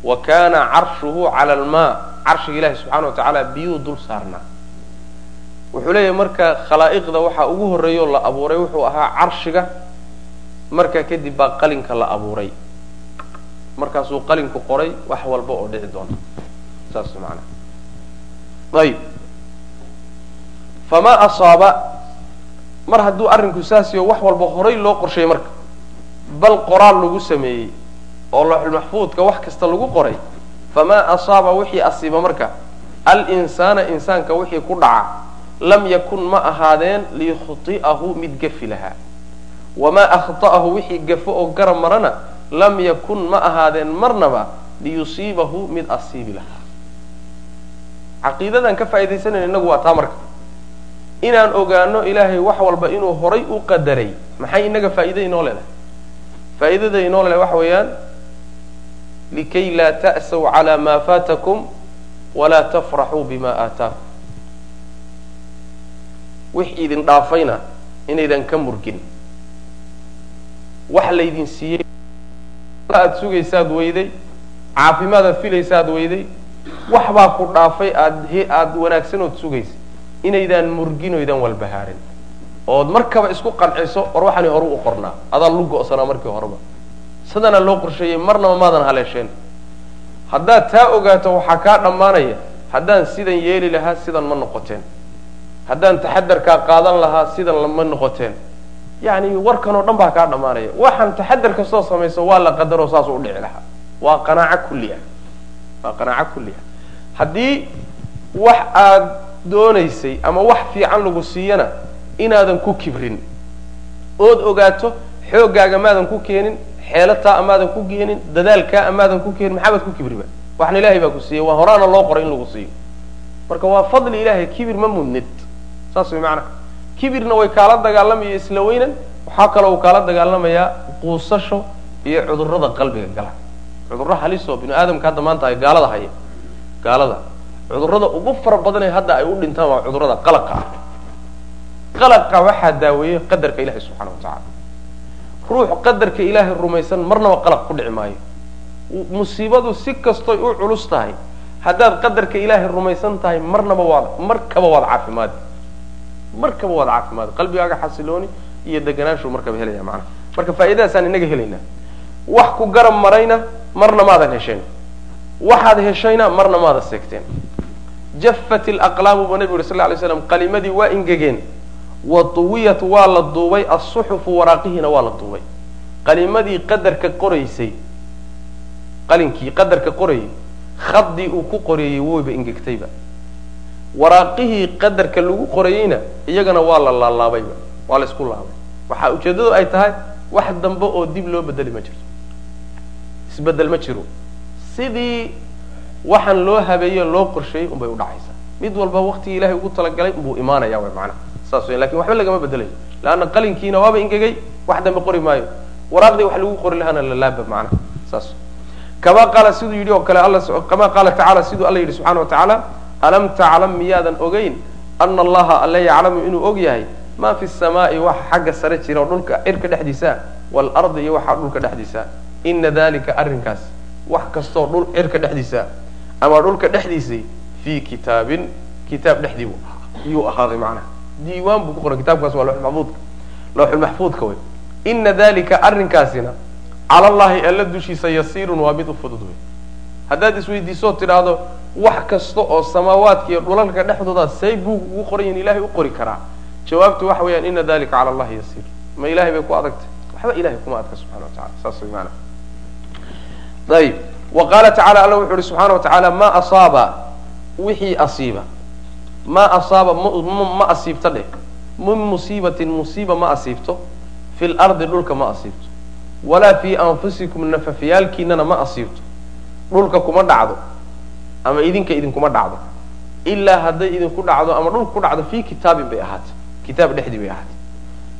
wa kana carshuhu cala almaa carshiga ilahi subxana wa tacaala biyuu dul saarnaa. Wuxuu leeyahay marka khalaa'iqda waxaa ugu horreeyoo la abuuray wuxuu ahaa carshiga markaa kadib baa qalinka la abuuray. Markaasuu qalinku qoray wax walba oo dhici doona. Saas maanaa ayib. Famaa asaaba mar hadduu arrinku saasiyo wax walba horay loo qorsheeyey marka bal qoraal lagu sameeyey oo looxulmaxfuudka wax kasta lagu qoray famaa asaaba wixii asiiba marka alinsaana insaanka wixii ku dhaca lam yakun ma ahaadeen liyukhti'ahu mid gafi lahaa. Wamaa akhta'ahu wixii gafo oo garab marana lam yakun ma ahaadeen marnaba liyusiibahu mid asiibi lahaa. Caqiidadan ka faa'iidaysanayna innagu waa taa marka inaan ogaano ilaahay wax walba inuu horay u qadaray maxay inaga faa'iida inoo leedahay? Faa'iidada inoo leedahay waxa weeyaan likay laa ta'saw calaa maa faatakum walaa tafraxuu bima aataakum. Wix idin dhaafayna inaydan ka murgin. Wax laydin siiyey aada sugaysaad weyday caafimaadaad filaysaad weyday wax baa ku dhaafay aad aada wanaagsanood sugaysa inaydaan murgin oydan walbahaarin. Ood markaba isku qanciso war waxani horu u qornaa. Adaa lu go'sanaa markii horeba. Sidanaa loo qorsheeyey marnaba maadan haleesheen. Haddaad taa ogaato waxaa kaa dhammaanaya haddaan sidan yeeli lahaa sidan ma noqoteen. Haddaan taxadarkaa qaadan lahaa sidan lama noqoteen. Yani warkan oo dhan baa kaa dhammaanaya. Waxaan taxadar kastoo samayso waa la qadaroo saas u dhici lahaa. Waa qanaaco kulli ah. Waa qanaaco kulli ah. Haddii wax aad doonaysay ama wax fiican lagu siiyana inaadan ku kibrin. Ood ogaato xooggaaga maadan ku keenin xeelataa amaadan ku keenin dadaalkaa amaadan ku keenin maxaabaad ku kibriba waxna ilaahay baa ku siiyey waa horaana loo qoray in lagu siiyo. Marka waa fadli ilahay kibir ma mudnid. Saas way macnaha kibirna way kaala dagaalamaya isla weynan waxaa kaloo uu kaala dagaalamayaa quusasho iyo cudurrada qalbiga gala. Cudurro halisoo binu aadamka hadda maanta ay gaalada haya gaalada cudurrada ugu fara badanee hadda ay u dhintaan waa cudurrada qalaqa ah. Qalaqa waxaa daaweeyey qadarka ilahi subxana wa tacaala. Ruux qadarka ilaahay rumaysan marnaba qalaq ku dhici maayo. Musiibadu si kastoy u culus tahay haddaad qadarka ilaahay rumaysan tahay marnaba waad markaba waad caafimaadi markaba waad caafimaadi qalbigaaga xasilooni iyo deganaanshu markaba helaya macnaha marka faa'iidadaasaan inaga helaynaa wax ku garab marayna marna maadan hesheen waxaad heshayna marna maada seegteen. Jaffat ilaqlaamu buu nabi uri sal lay slam qalimadii waa ingegeen wa tuwiyat waa la duubay asuxufu waraaqihiina waa la duubay. Qalimadii qadarka qoraysay qalinkii qadarka qorayay khadii uu ku qoreeyey woyba ingegtayba waraaqihii qadarka lagu qorayeyna iyagana waa la laalaabayba waa la isku laabay. Waxaa ujeeddadu ay tahay wax dambe oo dib loo bedeli ma jirto. Isbedel ma jiro sidii waxaan loo habeeye loo qorsheeyey unbay udhacaysaa mid walba waktigii ilahay ugu talagalay buu imaanaya macnaha saas laakiin waxba lagama bedelayo. Leanna qalinkiina waaba ingegay wax dambe qori maayo. Waraaqdii wax lagu qori lahaana lalaaba macnaha saas. Kama qaala siduu yidhi oo kale alla kama qaala tacala siduu alla yidhi subxana wa tacaala alam taclam miyaadan ogeyn ana allaha alle yaclamu inuu og yahay maa fi samaa'i waxa xagga sare jira oo dhulka cirka dhexdiisa waalardi iyo waxaa dhulka dhexdiisa. Ina dalika arrinkaas wax kastoo dhul cirka dhexdiisa ama dhulka dhexdiisay fii kitaabin kitaab dhexdii yuu ahaaday macnaha. Diiwaan buu ku qoray. Kitaabkaas waa lawxulmaxfuudka lawxulmaxfuudka wey ina dalika arrinkaasina cala allahi alla dushiisa yasiirun waa mid u fudud wey haddaad isweydiisoo tidhaahdo wax kasta oo samaawaadka iyo dhulalka dhexdooda say buug ugu qorayin ilahay u qori karaa. Jawaabtu waxa weeyaan ina dalika cala allahi yasiir ma ilahay bay ku adagtay? Waxba ilahay kuma adka subxana wa tacala saas way maana ayib. Wa qaala tacala alla wuxu uhi subxaana wa tacaala ma asaaba wixii asiiba. Ma asaaba ma asiibto dheh. Min musiibatin musiiba ma asiibto. Fi lardi dhulka ma asiibto. Walaa fii anfusikum nafafyaalkiinana ma asiibto. Dhulka kuma dhacdo ama idinka idinkuma dhacdo. Ilaa hadday idinku dhacdo ama dhulka ku dhacdo fii kitaabin bay ahaatay. Kitaab dhexdii bay ahaatay.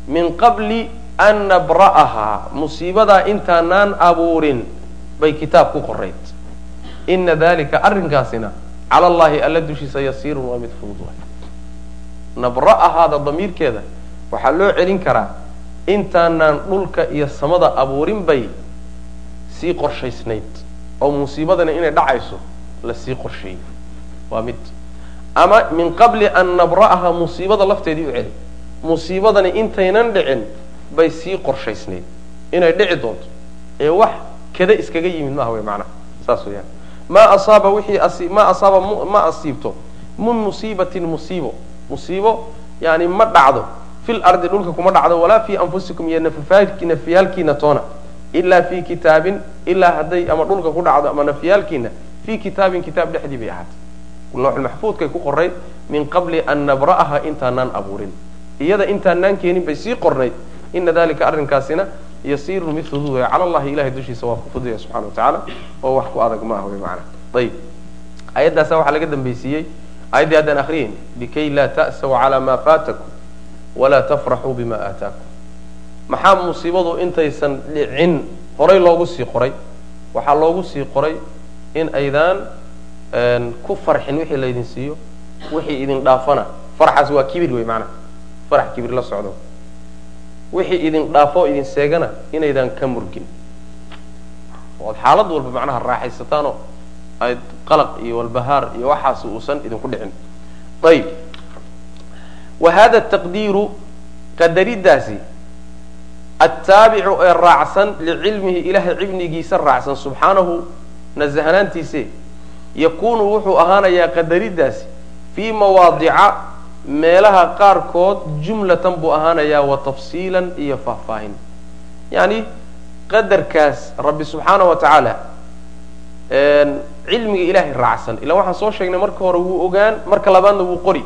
Min qabli an nabra'ahaa musiibadaa intaanaan abuurin bay kitaab ku qorayd ina dalika arrinkaasina cala allahi alla dushiisa yasiirun waa mid fudud waay. Nabra'ahaada damiirkeeda waxaa loo celin karaa intaanaan dhulka iyo samada abuurin bay sii qorshaysnayd oo musiibadana inay dhacayso la sii qorsheeyey. Waa mid. Ama min qabli an nabra'aha musiibada lafteedii u celi musiibadani intaynan dhicin bay sii qorshaysnayd. Inay dhici doonto. Ee wax kada iskaga yimid maaha wey macnaha saas weyaan maa asaaba wixii ma asaaba ma asiibto. Min musiibatin musiibo. Musiibo yani ma dhacdo. Fil ardi dhulka kuma dhacdo walaa fii anfusikum iyo nafyaalkiina toona. Ilaa fii kitaabin ilaa hadday ama dhulka ku dhacdo ama nafyaalkiina fii kitaabin kitaab dhexdii bay ahaatay. Lawxulmaxfuudkay ku qorayd min qabli an nabra'aha intaanaan abuurin. Iyada intaanaan keenin bay sii qornayd. Ina dalika arrinkaasina yasiirun mid fudud wey cala allahi ilahay dushiisa waa ku fududaya subxana wa tacaala oo wax ku adag maaha wey macana ayib ayaddaasa waxaa laga dambaysiiyey ayaddii haddaan akriyeyn likay laa ta'saw calaa maa faatakum walaa tafraxuu bima aataakum. Maxaa musiibadu intaysan dhicin horay loogu sii qoray? Waxaa loogu sii qoray in aydaan ku farxin wixii laydin siiyo wixii idin dhaafana. Farxaas waa kibir wey maanaa farax kibir la socdo wixii idin dhaafo idin seegana inaydan ka murgin. Ood xaalad walba macnaha raaxaysataanoo ayd qalaq iyo walbahaar iyo waxaas uusan idinku dhicin. Ayib wa hada taqdiiru qadaridaasi attaabicu ee raacsan licilmihi ilahay cilmigiisa raacsan subxaanahu nasahanaantiise yakunu wuxuu ahaanayaa qadaridaasi fii mawaadica meelaha qaarkood jumlatan buu ahaanayaa wa tafsiilan iyo faahfaahin. Yani qadarkaas rabbi subxaana wa tacaala cilmiga ilaahay raacsan. Ila waxaan soo sheegnay marka hore wuu ogaan marka labaadna wuu qori.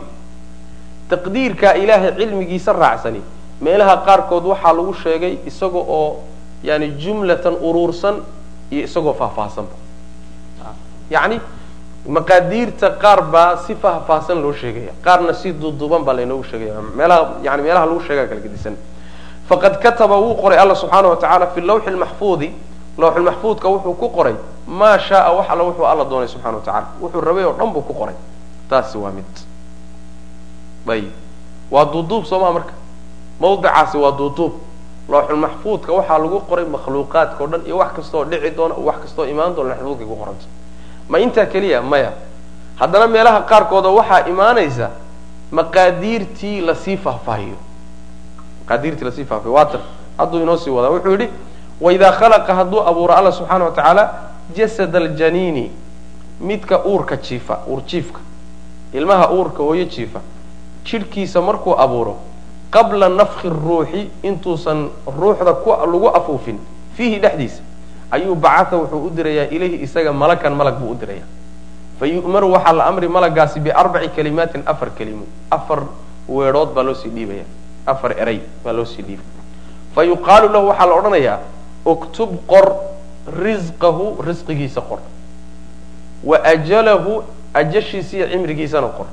Taqdiirka ilaahay cilmigiisa raacsani. Meelaha qaarkood waxaa lagu sheegay isaga oo yani jumlatan uruursan iyo isagoo faahfaahsanba yani maqaadiirta qaar baa si faahfaahsan loo sheegaya. Qaarna si duuduuban baa laynoogu sheegaya. Meelaha yani meelaha lagu sheega kala gedisan. Faqad kataba wuu qoray alla subxaana wa tacaala fi lawxi lmaxfuudi lawxulmaxfuudka wuxuu ku qoray maa shaaa wax alla wuxuu alla doonay subxana wa tacala wuxuu rabay oo dhan buu ku qoray. Taasi waa mid. Ayib waa duuduub soo maa marka? Mawdicaasi waa duuduub. Lawxulmaxfuudka waxaa lagu qoray makhluuqaadka o dhan iyo wax kastaoo dhici doona wax kastaoo imaan doona maxfuudkay ku qoranta ma intaa keliya maya. Haddana meelaha qaarkooda waxaa imaanaysa maqaadiirtii la sii faahfaahiyo. Maqaadiirtii la sii faahfaahiyo. Waatan hadduu inoo sii wadaa wuxuu yidhi waidaa khalaqa hadduu abuuro alla subxaana wa tacaala jasad aljaniini midka uurka jiifa uur jiifka. Ilmaha uurka hooyo jiifa. Jidhkiisa markuu abuuro qabla nafki ruuxi intuusan ruuxda lagu afuufin. Fiihi dhexdiisa ayuu bacatha wuxuu u dirayaa ilayhi isaga malakan malag buu u diraya fa yu'maru waxaa la amri malagaasi biarbaci kalimaatin afar kelimo. Afar weedhood baa loo sii dhiibaya. Afar eray baa loo sii dhiibay fa yuqaalu lahu waxaa la odhanayaa uktub qor risqahu risqigiisa qor. Wa ajalahu ajashiisa cimrigiisana qor.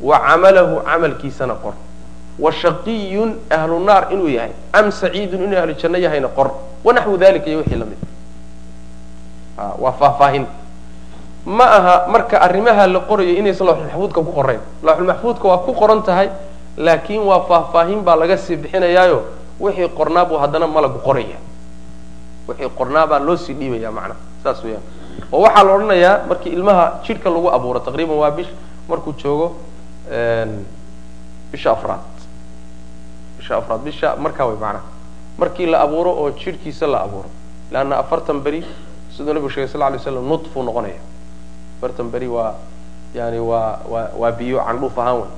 Wa camalahu camalkiisana qor. Wa shaqiyun ahlu inuu yahay. Am saciidun inuu ahlu janno yahayna qor. Wanaxwu dalika iyo wixii la mid waa faahfaahin. Ma aha marka arrimaha la qorayo inaysan lawxulmaxfuudka ku qorayn lawxulmaxfuudka waa ku qoran tahay laakiin waa faahfaahin baa laga sii bixinayaayo. Wixii qornaa buu haddana malagu qoraya. Wixii qornaa baa loo sii dhiibaya macnaha saas weyaan oo waxaa la odhanayaa markii ilmaha jidhka lagu abuuro taqriiban waa bish markuu joogo bisha afraad. Bisha afraad bisha markaa way macnaha markii la abuuro oo jidhkiisa la abuuro. Leanna afartan beri siduu nabigu shegay sal lay slam nutfuu noqonaya afartan beri waa yani waa waa waa biyo candhuuf ahaan wey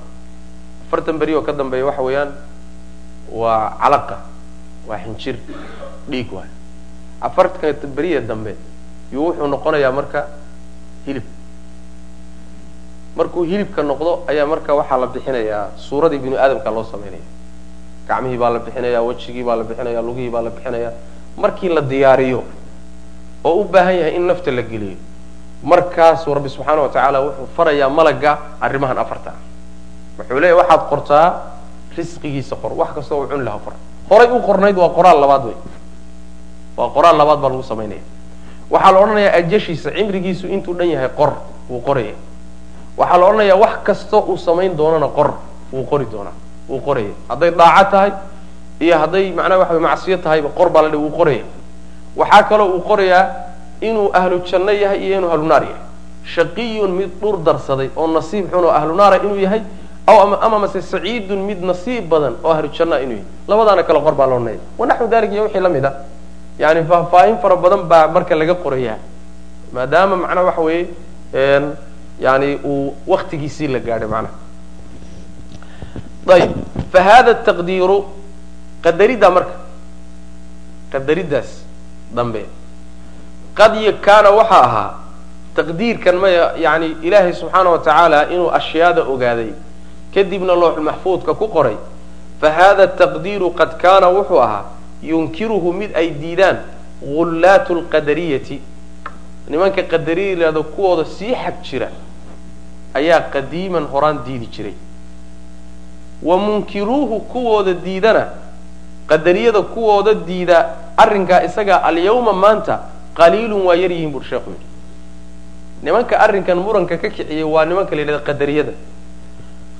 afartan beri oo ka dambeeya waxa weeyaan waa calaqa waa xinjir dhiig waay afartan beriya dambe yuu wuxuu noqonayaa marka hilib. Markuu hilibka noqdo ayaa marka waxaa la bixinayaa suuradii binu aadamka loo samaynaya gacmihii baa la bixinaya wejigii baa la bixinaya lugihii baa la bixinaya markii la diyaariyo oo u baahan yahay in nafta la geliyo. Markaasuu rabbi subxaana wa tacaala wuxuu farayaa malaga arrimahan afarta. Wuxuu leeyahy waxaad qortaa risqigiisa qor. Wax kastoo uu cuni laha qor. Horay u qornayd waa qoraal labaad wey. Waa qoraal labaad baa lagu samaynaya waxaa la odhanayaa ajashiisa cimrigiisu intuu dhan yahay qor wuu qoraya. Waxaa la odhanayaa wax kasta uu samayn doonana qor wuu qori doonaa wuu qoraya. Hadday daaco tahay iyo hadday macnaha waxa macsiyo tahayba qor baa la wuu qoraya waxaa kaloo uu qorayaa inuu ahlu janno yahay iyo inuu ahlu yahay. Shaqiyun mid dhur darsaday oo nasiib xun oo ahlu inuu yahay ama mase saciidun mid nasiib badan oo ahlu jannaa inuu yahay. Labadaana kale qor baa la odhanaya wanaxwu iyo wixii la a. Yani faahfaahin fara badan baa marka laga qorayaa. Maadaama macnaha waxa weeye yani uu waktigiisii la gaadhay macnaha. Ayib fa hada taqdiiru qadaridda marka. Qadariddaas dambe. Qad kaana waxa ahaa taqdiirkan maya yani ilaahay subxaana wa tacaala inuu ashyaada ogaaday kadibna looxulmaxfuudka ku qoray fa hada taqdiiru qad kaana wuxuu ahaa yunkiruhu mid ay diidaan gullaatu lqadariyati nimanka qadariya yidhahdo kuwooda sii xag jira ayaa qadiiman horaan diidi jiray. Wa munkiruuhu kuwooda diidana qadariyada kuwooda diida arrinkaa isagaa alyawma maanta qaliilun waa yar yihiin bur sheekhu yidhi. Nimanka arrinkan muranka ka kiciyay waa nimanka la yidhahdo qadariyada.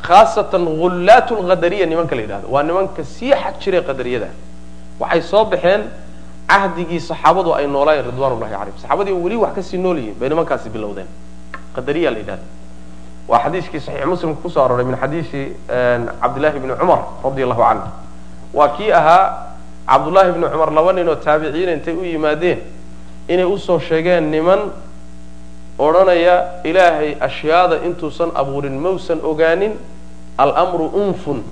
Khaasatan gullaatu lqadariya nimanka la yidhahdo. Waa nimanka sii xag jiray qadariyada. Waxay soo baxeen cahdigii saxaabadu ay noolaayeen ridwanullahi calayhim. Saxaabadii weli wax ka sii nool yihiin bay nimankaasi bilowdeen. Qadariya la yidhahda waa xadiiskii saxiix muslimka ku soo aroray min xadiisi cabdillahi bni cumar radi allahu canhu. Waa kii ahaa cabdullahi bni cumar laba nin oo taabiciyiin intay u yimaadeen inay u soo sheegeen niman odhanaya ilaahay ashyaada intuusan abuurin mausan ogaanin almru unfun.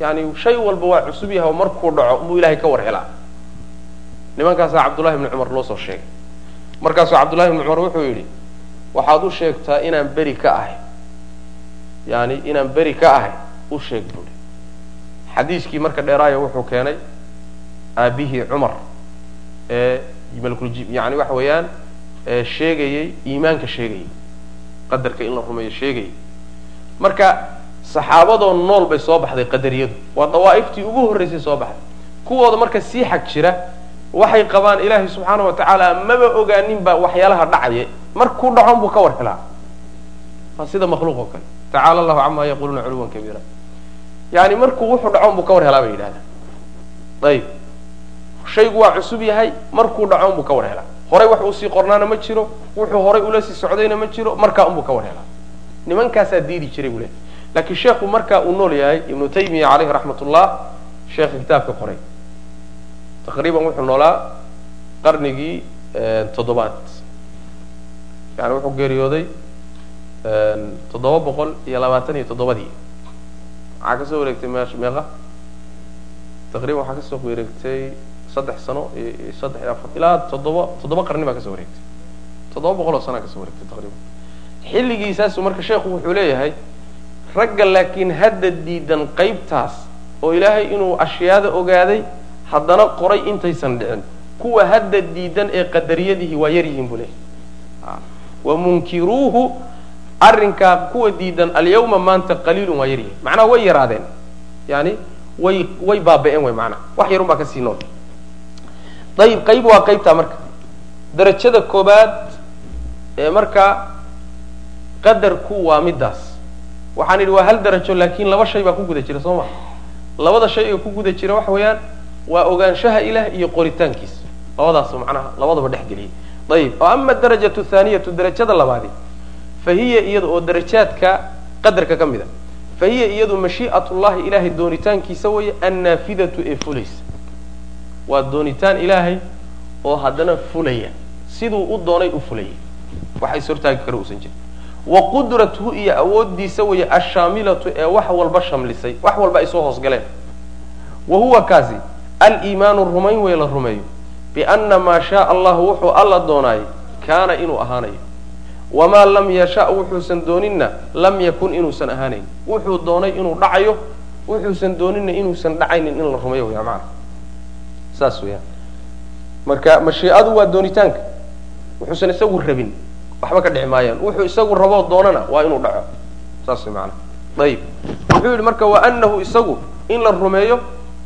Yani shay walba waa cusub yahay oo markuu dhaco buu ilahay ka war helaa. Nimankaasaa cabdullahi bni cumar loo soo sheegay. Markaasuu cabdullahi bni cumar wuxuu yidhi waxaad u sheegtaa inaan beri ka ahay. Yani inaan beri ka ahay u sheeg buui xadiiskii marka dheeraayo wuxuu keenay aabihii cumar ee yani waxa weeyaan sheegayey iimaanka sheegayay qadarka in la rumeeyo sheegayay marka saxaabadoo nool bay soo baxday qadariyadu. Waa dawaa'iftii ugu horraysay soo baxday. Kuwooda marka sii xag jira waxay qabaan ilaahay subxaana wa tacaala maba ogaaninba waxyaalaha dhacaya markuu dhacon buu ka war helaa. Waa sida makhluuq oo kale. Tacaala allahu camaa yaquluuna culuwan kabiira. Yani markuu wuxuu dhacon buu ka war helaa bay yidhahdaan. Ayib shaygu waa cusub yahay markuu dhacon buu ka war helaa. Horay wax uusii qornaana ma jiro wuxuu horay ula sii socdayna ma jiro markaa unbuu ka war helaa. Nimankaasaa diidi jiray buu lehay lakiin sheekhu markaa uu nool yahay ibnu taymiya caleyhi raxmat ullah sheekha kitaabka qoray. Taqriiban wuxuu noolaa qarnigii toddobaad. Yani wuxuu geeriyooday toddoba boqol iyo labaatan iyo toddobadii. Waxaa ka soo wareegtay me meeqa. Taqriban waxaa ka soo wareegtay saddex sano iyo saddex ilaa toddoba toddoba qarni baa ka soo wareegtay. Toddoba boqol oo sanaa ka soo wareegtay taqriban xilligiisaasu marka sheekhu wuxuu leeyahay ragga laakiin hadda diidan qaybtaas oo ilaahay inuu ashyaada ogaaday haddana qoray intaysan dhicin. Kuwa hadda diidan ee qadariyadihi waa yar yihiin buu leeyahy wa munkiruuhu arrinkaa kuwa diidan alyawma maanta qaliilun waa yar yihiin macnaha way yaraadeen. Yani way way baaba-een way macnaha wax yarun baa ka sii nool ayib qayb waa qaybtaa marka. Darajada koobaad ee markaa qadarku waa midaas. Waxaan idhi waa hal darajo laakiin laba shay baa ku guda jira soo ma labada shay ee ku guda jira waxa weeyaan waa ogaanshaha ilaah iyo qoritaankiisa labadaas macnaha labadaba dhex geliyay ayib ama darajatu thaaniyatu darajada labaadi fa hiya iyada oo darajaadka qadarka ka mid a fa hiya iyadu mashii'atullahi ilaahay doonitaankiisa weeye annaafidatu ee fulaysa waa doonitaan ilaahay oo haddana fulaya. Siduu u doonay u fulaya wax is hortaagi kara uusan jirin. Wa qudratuhu iyo awoodiisa weeye ashaamilatu ee wax walba shamlisay wax walba ay soo hoosgaleen wa huwa kaasi aliimaanu rumayn wey la rumeeyo. Biana maa shaaa allahu wuxuu alla doonaayay kaana inuu ahaanayo. Wamaa lam yasha wuxuusan dooninna lam yakun inuusan ahaanayn. Wuxuu doonay inuu dhacayo wuxuusan dooninna inuusan dhacaynin in la rumeeyo waya maana saas weyaan marka mashiicadu waa doonitaanka. Wuxuusan isagu rabin waxba ka dhici maayaan. Wuxuu isagu raboo doonana waa inuu dhaco. Saas maana ayib. Wuxuu yidhi marka wa anahu isagu in la rumeeyo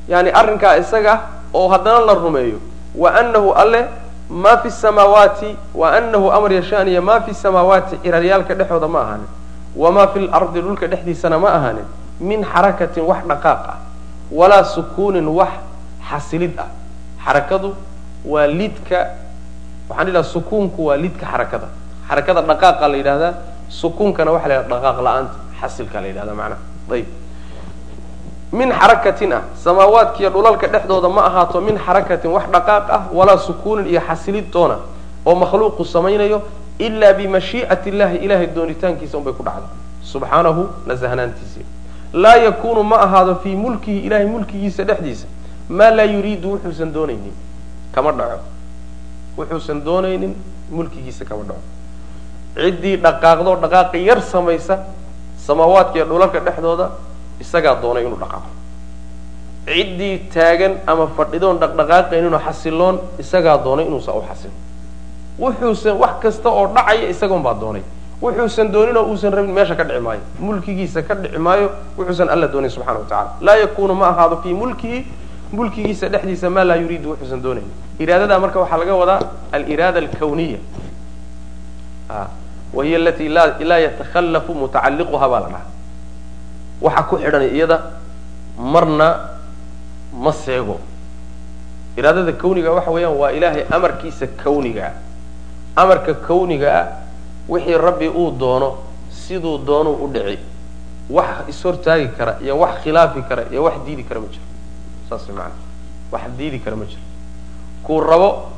yani arrinkaa isaga oo haddana la rumeeyo wa anahu alle ma fi samaawaati wa anahu amar yashaaniya ma fi samaawaati ciraryaalka dhexooda ma ahaanin. Wamaa fi lardi dhulka dhexdiisana ma ahaanin. Min xarakatin wax dhaqaaq ah. Walaa sukuunin wax xasilid ah xarakadu waa lidka waxaan idhaha sukuunku waa lidka xarakada xarakada dhaqaaqa la yidhahdaa sukuunkana waxa la yidhaha dhaqaaq la'aanta xasilka la yidhahda macnaha ayib. Min xarakatin ah samaawaadkiiyo dhulalka dhexdooda ma ahaato min xarakatin wax dhaqaaq ah walaa sukuunin iyo xasilid doona oo makhluuqu samaynayo ilaa bimashii'ati illahi ilahay doonitaankiisa unbay ku dhacda subxaanahu nasahnaantiisi laa yakunu ma ahaado fii mulkihi ilahay mulkigiisa dhexdiisa maa laa yuriidu wuxuusan doonaynin. Kama dhaco. Wuxuusan doonaynin mulkigiisa kama dhaco. Ciddii dhaqaaqdoo dhaqaaqi yar samaysa samaawaadka iyo dhulalka dhexdooda isagaa doonay inuu dhaqaaqo. Ciddii taagan ama fadhidoon dhaqdhaqaaqayninoo xasiloon isagaa doonay inuusa u xasilo wuxuusan wax kasta oo dhacaya isagoon baa doonay. Wuxuusan doonin oo uusan rabin meesha ka dhici maayo. Mulkigiisa ka dhici maayo wuxuusan alla doonin subxana wa tacala laa yakunu ma ahaado fii mulkihi mulkigiisa dhexdiisa maa laa yuriidu wuxuusan doonayn. Iraadadaa marka waxaa laga wadaa aliraada alkawniya. Wa hiya alati laa yatakhallafu mutacalliquha baa la dhaha waxa ku xidhan iyada marna ma seego. Iraadada kawniga waxa weeyaan waa ilaahay amarkiisa kawnigaa amarka kawnigaa wixii rabbi uu doono siduu doonuu u dhici. Wax ishortaagi kara iyo wax khilaafi kara iyo wax diidi kara ma jiro saas maana wax diidi kara ma jiro kuu rabo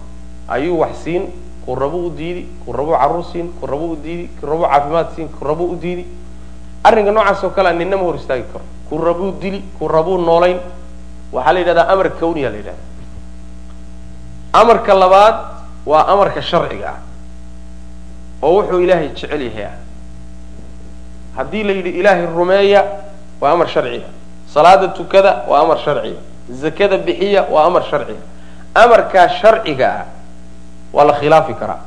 ayuu wax siin kuu rabo u diidi kuu rabo carruur siin kuu rabo u diidi kuu rabo caafimaad siin kuu rabo u diidi. Arrinka noocaas oo kalea ninna ma hor istaagi karo. Kuu rabuu dili kuu rabuu noolayn. Waxaa la yidhahdaa amar kawniya la yidhahda amarka labaad waa amarka sharciga ah oo wuxuu ilaahay jecel yahay. Ah haddii la yidhi ilaahay rumeeya waa amar sharciya salaada tukada waa amar sharciya zakada bixiya waa amar sharciya amarkaa sharciga ah waa la khilaafi karaa.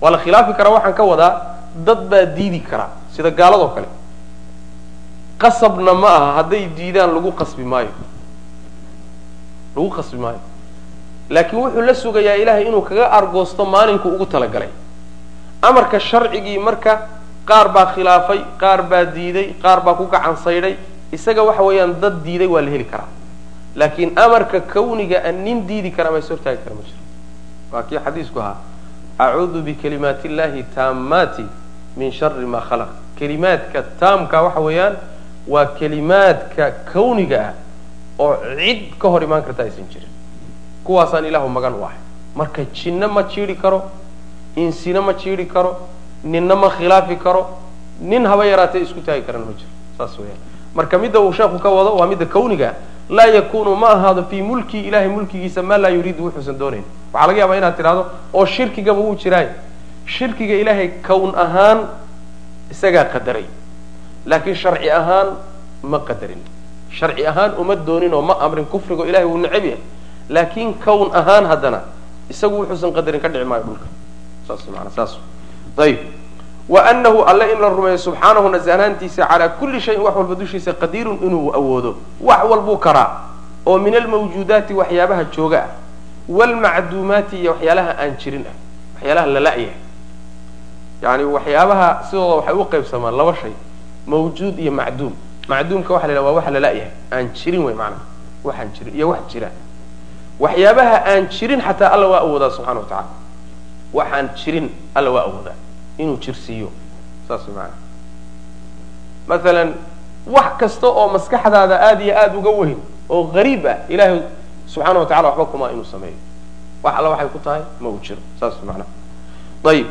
Waa la khilaafi karaa waxaan ka wadaa dad baa diidi karaa sida gaaladoo kale. Qasabna ma aha hadday diidaan lagu qasbi maayo. Lagu qasbi maayo. Laakiin wuxuu la sugayaa ilaahay inuu kaga argoosto maalinku ugu talagalay. Amarka sharcigii marka qaar baa khilaafay qaar baa diiday qaar baa ku gacan saydhay. Isaga waxa weeyaan dad diiday waa la heli karaa laakiin amarka kawniga an nin diidi kara ama is hortaagi kara ma jiro. Waa kii xadiisku ahaa acuudu bikalimaati illahi taammaati min shari ma khalaq. Kelimaadka taamka waxa weeyaan waa kelimaadka kawniga ah oo cid ka hor imaan karta aysan jirin. Kuwaasaan ilaahu magan u ahay. Marka jinno ma jiidhi karo insina ma jiidhi karo ninna ma khilaafi karo nin haba yaraatee isku taagi karana ma jiro. Saas weyaan marka midda uu sheekhu ka wado waa midda kawniga laa yakunu ma ahaado fii mulki ilahay mulkigiisa maa laa yuriidu wuxuusan doonayn. Waxaa laga yaabaa inaad tidhahdo oo shirkigaba wuu jiraay shirkiga ilaahay kown ahaan isagaa qadaray. Laakiin sharci ahaan ma qadarin. Sharci ahaan uma doonin oo ma amrin kufrigo ilahay wuu necab yahay. Laakiin kown ahaan haddana isagu wuxuusan qadarin ka dhici maayo dhulka. Saas maana saas ayib wa anahu alle in la rumeeyo subxaanahu nasahnaantiisa calaa kulli shayin wax walba dushiisa qadiirun inuu awoodo wax walbuu karaa oo min almawjuudaati waxyaabaha jooga ah waalmacduumaati iyo waxyaalaha aan jirin ah waxyaalaha la la-yahay yani waxyaabaha sidooda waxay u qaybsamaan laba shay mawjuud iyo macduum macduumka waxa la yidhaha waa waxa lala-yahay aan jirin wey maanaa waxaan jirin iyo wax jira waxyaabaha aan jirin xataa alla waa awoodaa subxana wa tacala waxaan jirin alla waa awoodaa inuu jirsiiyo saas maanaa maalan wax kasta oo maskaxdaada aada iyo aada uga weyn oo gariib ah ilaahay subxaana wa tacala waxba kuma inuu sameeyo. Wax alla waxay ku tahay ma uu jiro. Saas macnaha. Ayib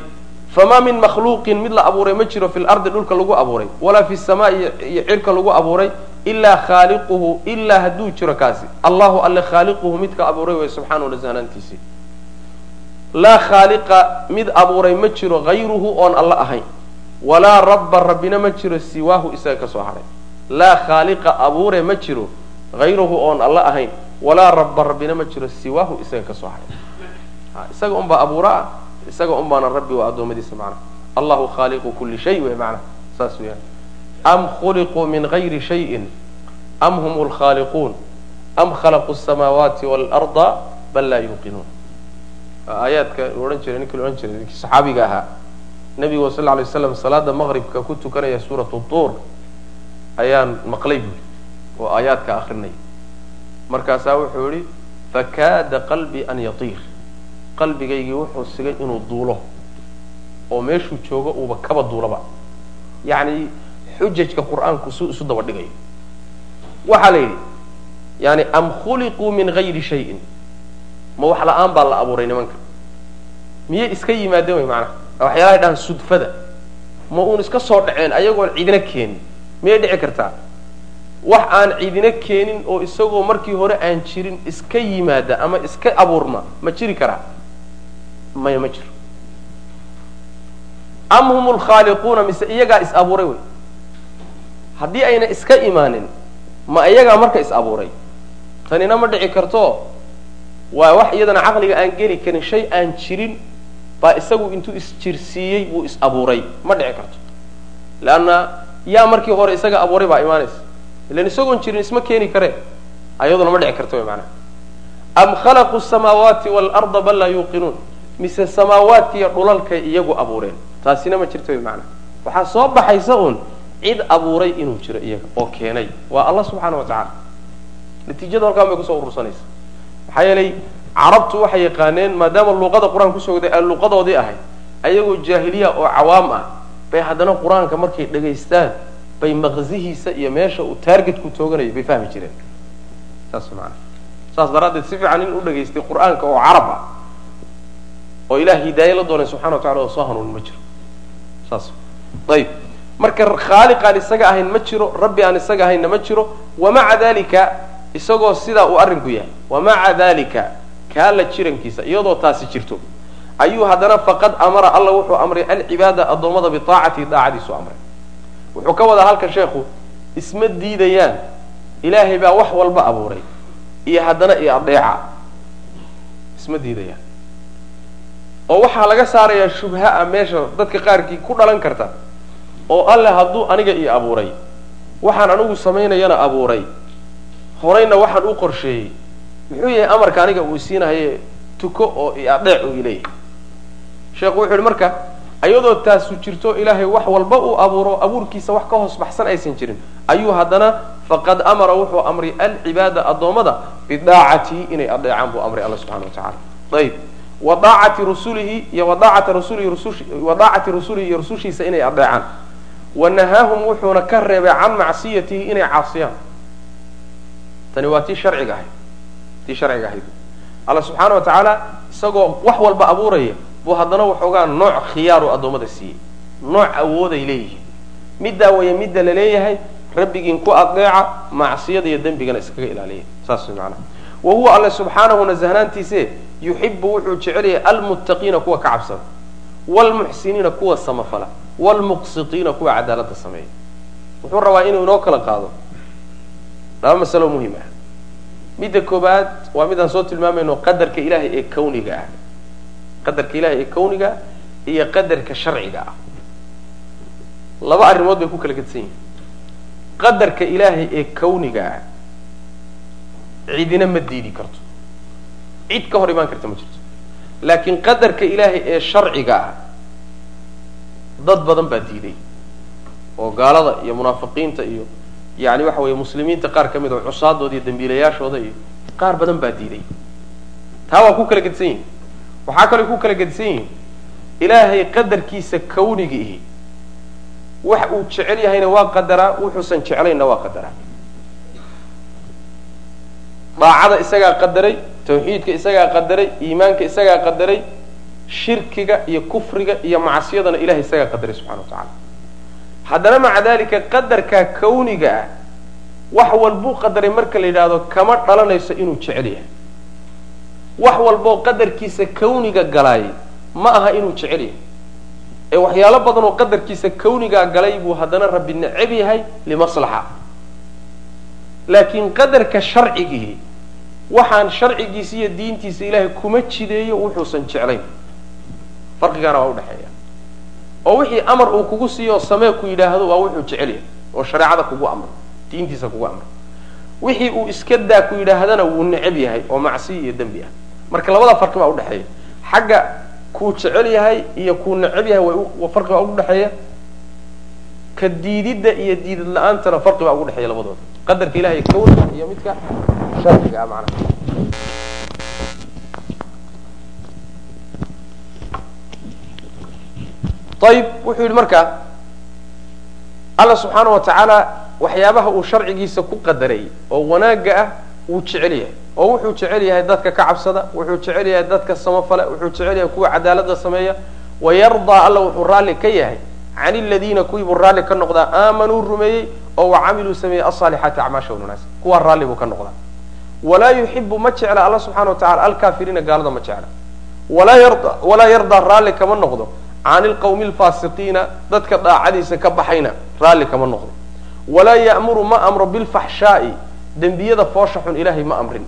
famaa min makhluuqin mid la abuuray ma jiro fi lardi dhulka lagu abuuray walaa fi samaa iyo cirka lagu abuuray ilaa khaaliquhu ilaa hadduu jiro kaasi. Allahu alle khaaliquhu midka abuuray way subxaanahu nasahnaantiisii laa khaaliqa mid abuuray ma jiro hayruhu oon alla ahayn. Walaa rabba rabbina ma jiro siwaahu isaga ka soo hadhay laa khaaliqa abuure ma jiro hayruhu oon alla ahayn. Walaa rabba rabbina ma jiro siwaahu isaga ka soo hadhay isaga unbaa abuura ah isaga unbaana rabbi waa addoommadiisa macnaha allahu khaaliqu kuli shay wey macnaha saas weeyaan. Am khuliquu min hayri shayin? Am hum lkhaaliquun am khalaquu asamaawaati waalarda bal laa yuuqinuun aayaadka odhan jiray ninkii la odhan jiray ninkii saxaabiga ahaa. Nabigu sal lla lay salaada maqribka ku tukanaya suuratu tuur ayaan maqlay buuri oo aayaadka akrinaya markaasaa wuxuu yihi fakaada qalbii an yatiir. Qalbigaygii wuxuu sigay inuu duulo oo meeshuu joogo uuba kaba duulaba yacni xujajka qur'aanku su isu daba dhigayo waxaa la yidhi yani am khuliquu min gayri shayin ma wax la'aan baa la abuuray nimanka. Miyay iska yimaadeen wey macnaha? Waxyaalahay dhahaan sudfada. Ma uun iska soo dhaceen ayagoon ciidina keenin. Miyay dhici kartaa? Wax aan ciidina keenin oo isagoo markii hore aan jirin iska yimaada ama iska abuurma ma jiri karaa? Maya ma jiro. Am hum lkhaaliquuna mise iyagaa is abuuray wey haddii ayna iska imaanin ma iyagaa marka is abuuray? Tanina ma dhici karto waa wax iyadana caqliga aan geli karin shay aan jirin baa isagu intuu isjirsiiyey wuu is abuuray ma dhici karto. Leanna yaa markii hore isaga abuuray baa imaanaysa. Ilan isagoon jirin isma keeni karee ayaduna ma dhici karto wy maanaa am khalaquu samaawaati waalarda bal laa yuuqinuun. Mise samaawaadkiiyo dhulalkay iyagu abuureen. Taasina ma jirto wy maanaa waxaa soo baxaysa uun cid abuuray inuu jiro iyaga oo keenay. Waa allah subxaana wa tacaala. Natiijada halkaan bay ku soo urursanaysa maxaa yeelay carabtu waxay yaqaaneen maadaama luuqada qur'aan ku soo gday ay luuqadoodii ahayd ayagoo jaahiliya oo cawaam ah bay haddana qur'aanka markay dhegaystaan bay maqsihiisa iyo meesha uu taargetku tooganaya bay fahmi jireen. Saas maana saas daraaddeed si fiican in u dhegaystay qur'aanka oo carab ah oo ilaah hidaaye la doonay subxana wa tacala oo soo hanuun ma jiro. Saas. Ayib. Marka khaaliq aan isaga ahayn ma jiro rabbi aan isaga ahaynna ma jiro wamaca dalika isagoo sidaa uu arrinku yahay. Wamaca dalika kaa la jirankiisa iyadoo taasi jirto. Ayuu haddana faqad amara alla wuxuu amray alcibaada addoommada biaacatihi daacadiisu amray. Wuxuu ka wadaa halkan sheekhu isma diidayaan. Ilaahay baa wax walba abuuray iyo haddana iyo adeeca isma diidayaan. Oo waxaa laga saarayaa a meesha dadka qaarkii ku dhalan karta. Oo alle hadduu aniga ii abuuray waxaan anigu samaynayana abuuray horeyna waxaan u qorsheeyey. Muxuu yahay amarka aniga uu siinahaye tuko oo adeec uu ileeyahay sheekhu wuxu yihi marka iyadoo taasu jirto ilaahay wax walba uu abuuro abuurkiisa wax ka hoos baxsan aysan jirin. Ayuu haddana faqad amara wuxuu amray alcibaada addoommada bidaacatihi inay adeecaan buu amray alla subxana wa tacala ayib wa daacati rusulihi iyo wadaacati rasulihi wa daacati rusulihi iyo rusushiisa inay adeecaan wa nahaahum wuxuuna ka reebay can macsiyatihi inay caasiyaan tani waa tii sharciga ahayd tii sharciga ahayd. Alla subxaana wa tacaala isagoo wax walba abuuraya buu haddana waxoogaa nooc khiyaaru addoommada siiyey nooc awooday leeyihiin. Middaa waya midda la leeyahay rabbigiin ku adeeca macsiyada iyo dembigana iskaga ilaaliya. Saas macanaha wa huwa alle subxaanahu nasahnaantiise yuxibu wuxuu jecel yahay almuttaqiina kuwa ka cabsada waalmuxsiniina kuwa samafala waalmuqsitiina kuwa cadaaladda sameeya. Wuxuu rabaa inuu inoo kala qaado laba masalo muhiim ah. Midda koobaad waa midaan soo tilmaamayno qadarka ilaahay ee kawniga ah. Qadarka ilahay ee kawniga iyo qadarka sharciga ah. Laba arrimood bay ku kala gedsan yihiin qadarka ilaahay ee kawniga ah cidina ma diidi karto. Cid ka hor imaan karta ma jirto. Laakiin qadarka ilaahay ee sharciga ah dad badan baa diiday. Oo gaalada iyo munaafiqiinta iyo yani waxa weeye muslimiinta qaar ka mid oo cusaadooda iyo dambiilayaashooda iyo qaar badan baa diiday taa waa ku kala gedisan yihiin waxaa kaloo ku kala gedisan yihiin. Ilaahay qadarkiisa kawniga ihi. Wax uu jecel yahayna waa qadaraa wuxuusan jeclaynna waa qadaraa. Daacada isagaa qadaray tawxiidka isagaa qadaray iimaanka isagaa qadaray shirkiga iyo kufriga iyo macsiyadana ilahay isagaa qadaray subxana wa tacala haddana maca dalika qadarkaa kawniga ah wax walbuu qadaray marka la yidhaahdo kama dhalanayso inuu jecel yahay. Wax walboo qadarkiisa kawniga galaay ma aha inuu jecel yahay. Ee waxyaalo badan oo qadarkiisa kawnigaa galay buu haddana rabbi necab yahay limaslaxa. Laakiin qadarka sharcigihi waxaan sharcigiisa iyo diintiisa ilaahay kuma jideeyo wuxuusan jeclayn. Farqigaana waa udhexeeya oo wixii amar uu kugu siiyo samee ku yidhaahdo waa wuxuu jecel yahay oo shareecada kugu amro diintiisa kugu amro wixii uu iska daa ku yidhaahdana wuu necab yahay oo macsiya iyo dembi ah. Marka labada farqi baa udhexeeya xagga kuu jecel yahay iyo kuu necab yahay farqi baa udhexeeya ka diididda iyo diidad la'aantana farqi baa ugu dhexeeya labadooda. Qadarka ilahay kawniga iyo midka sharciga ah macnaha ayib wuxuu yidhi marka alla subxaana wa tacaala waxyaabaha uu sharcigiisa ku qadaray oo wanaagga ah wuu jecel yahay. Oo wuxuu jecel yahay dadka ka cabsada wuxuu jecel yahay dadka samafale wuxuu jecel yahay kuwa cadaalada sameeya. Wayardaa alla wuxuu raalli ka yahay can iladiina kuwii buu raalli ka noqdaa aamanuu rumeeyey oo wacamiluu sameeyey asaalixaati acmaasha wanaas kuwaa raalli buu ka noqdaa. Walaa yuxibu ma jecla alla subxana wa tacala alkaafiriina gaalada ma jecla. Walaa yardaa raalli kama noqdo can ilqawmi alfaasiqiina dadka daacadiisa ka baxayna raalli kama noqdo walaa ya'muru ma amro bilfaxshaa'i dembiyada foosha xun ilaahay ma amrin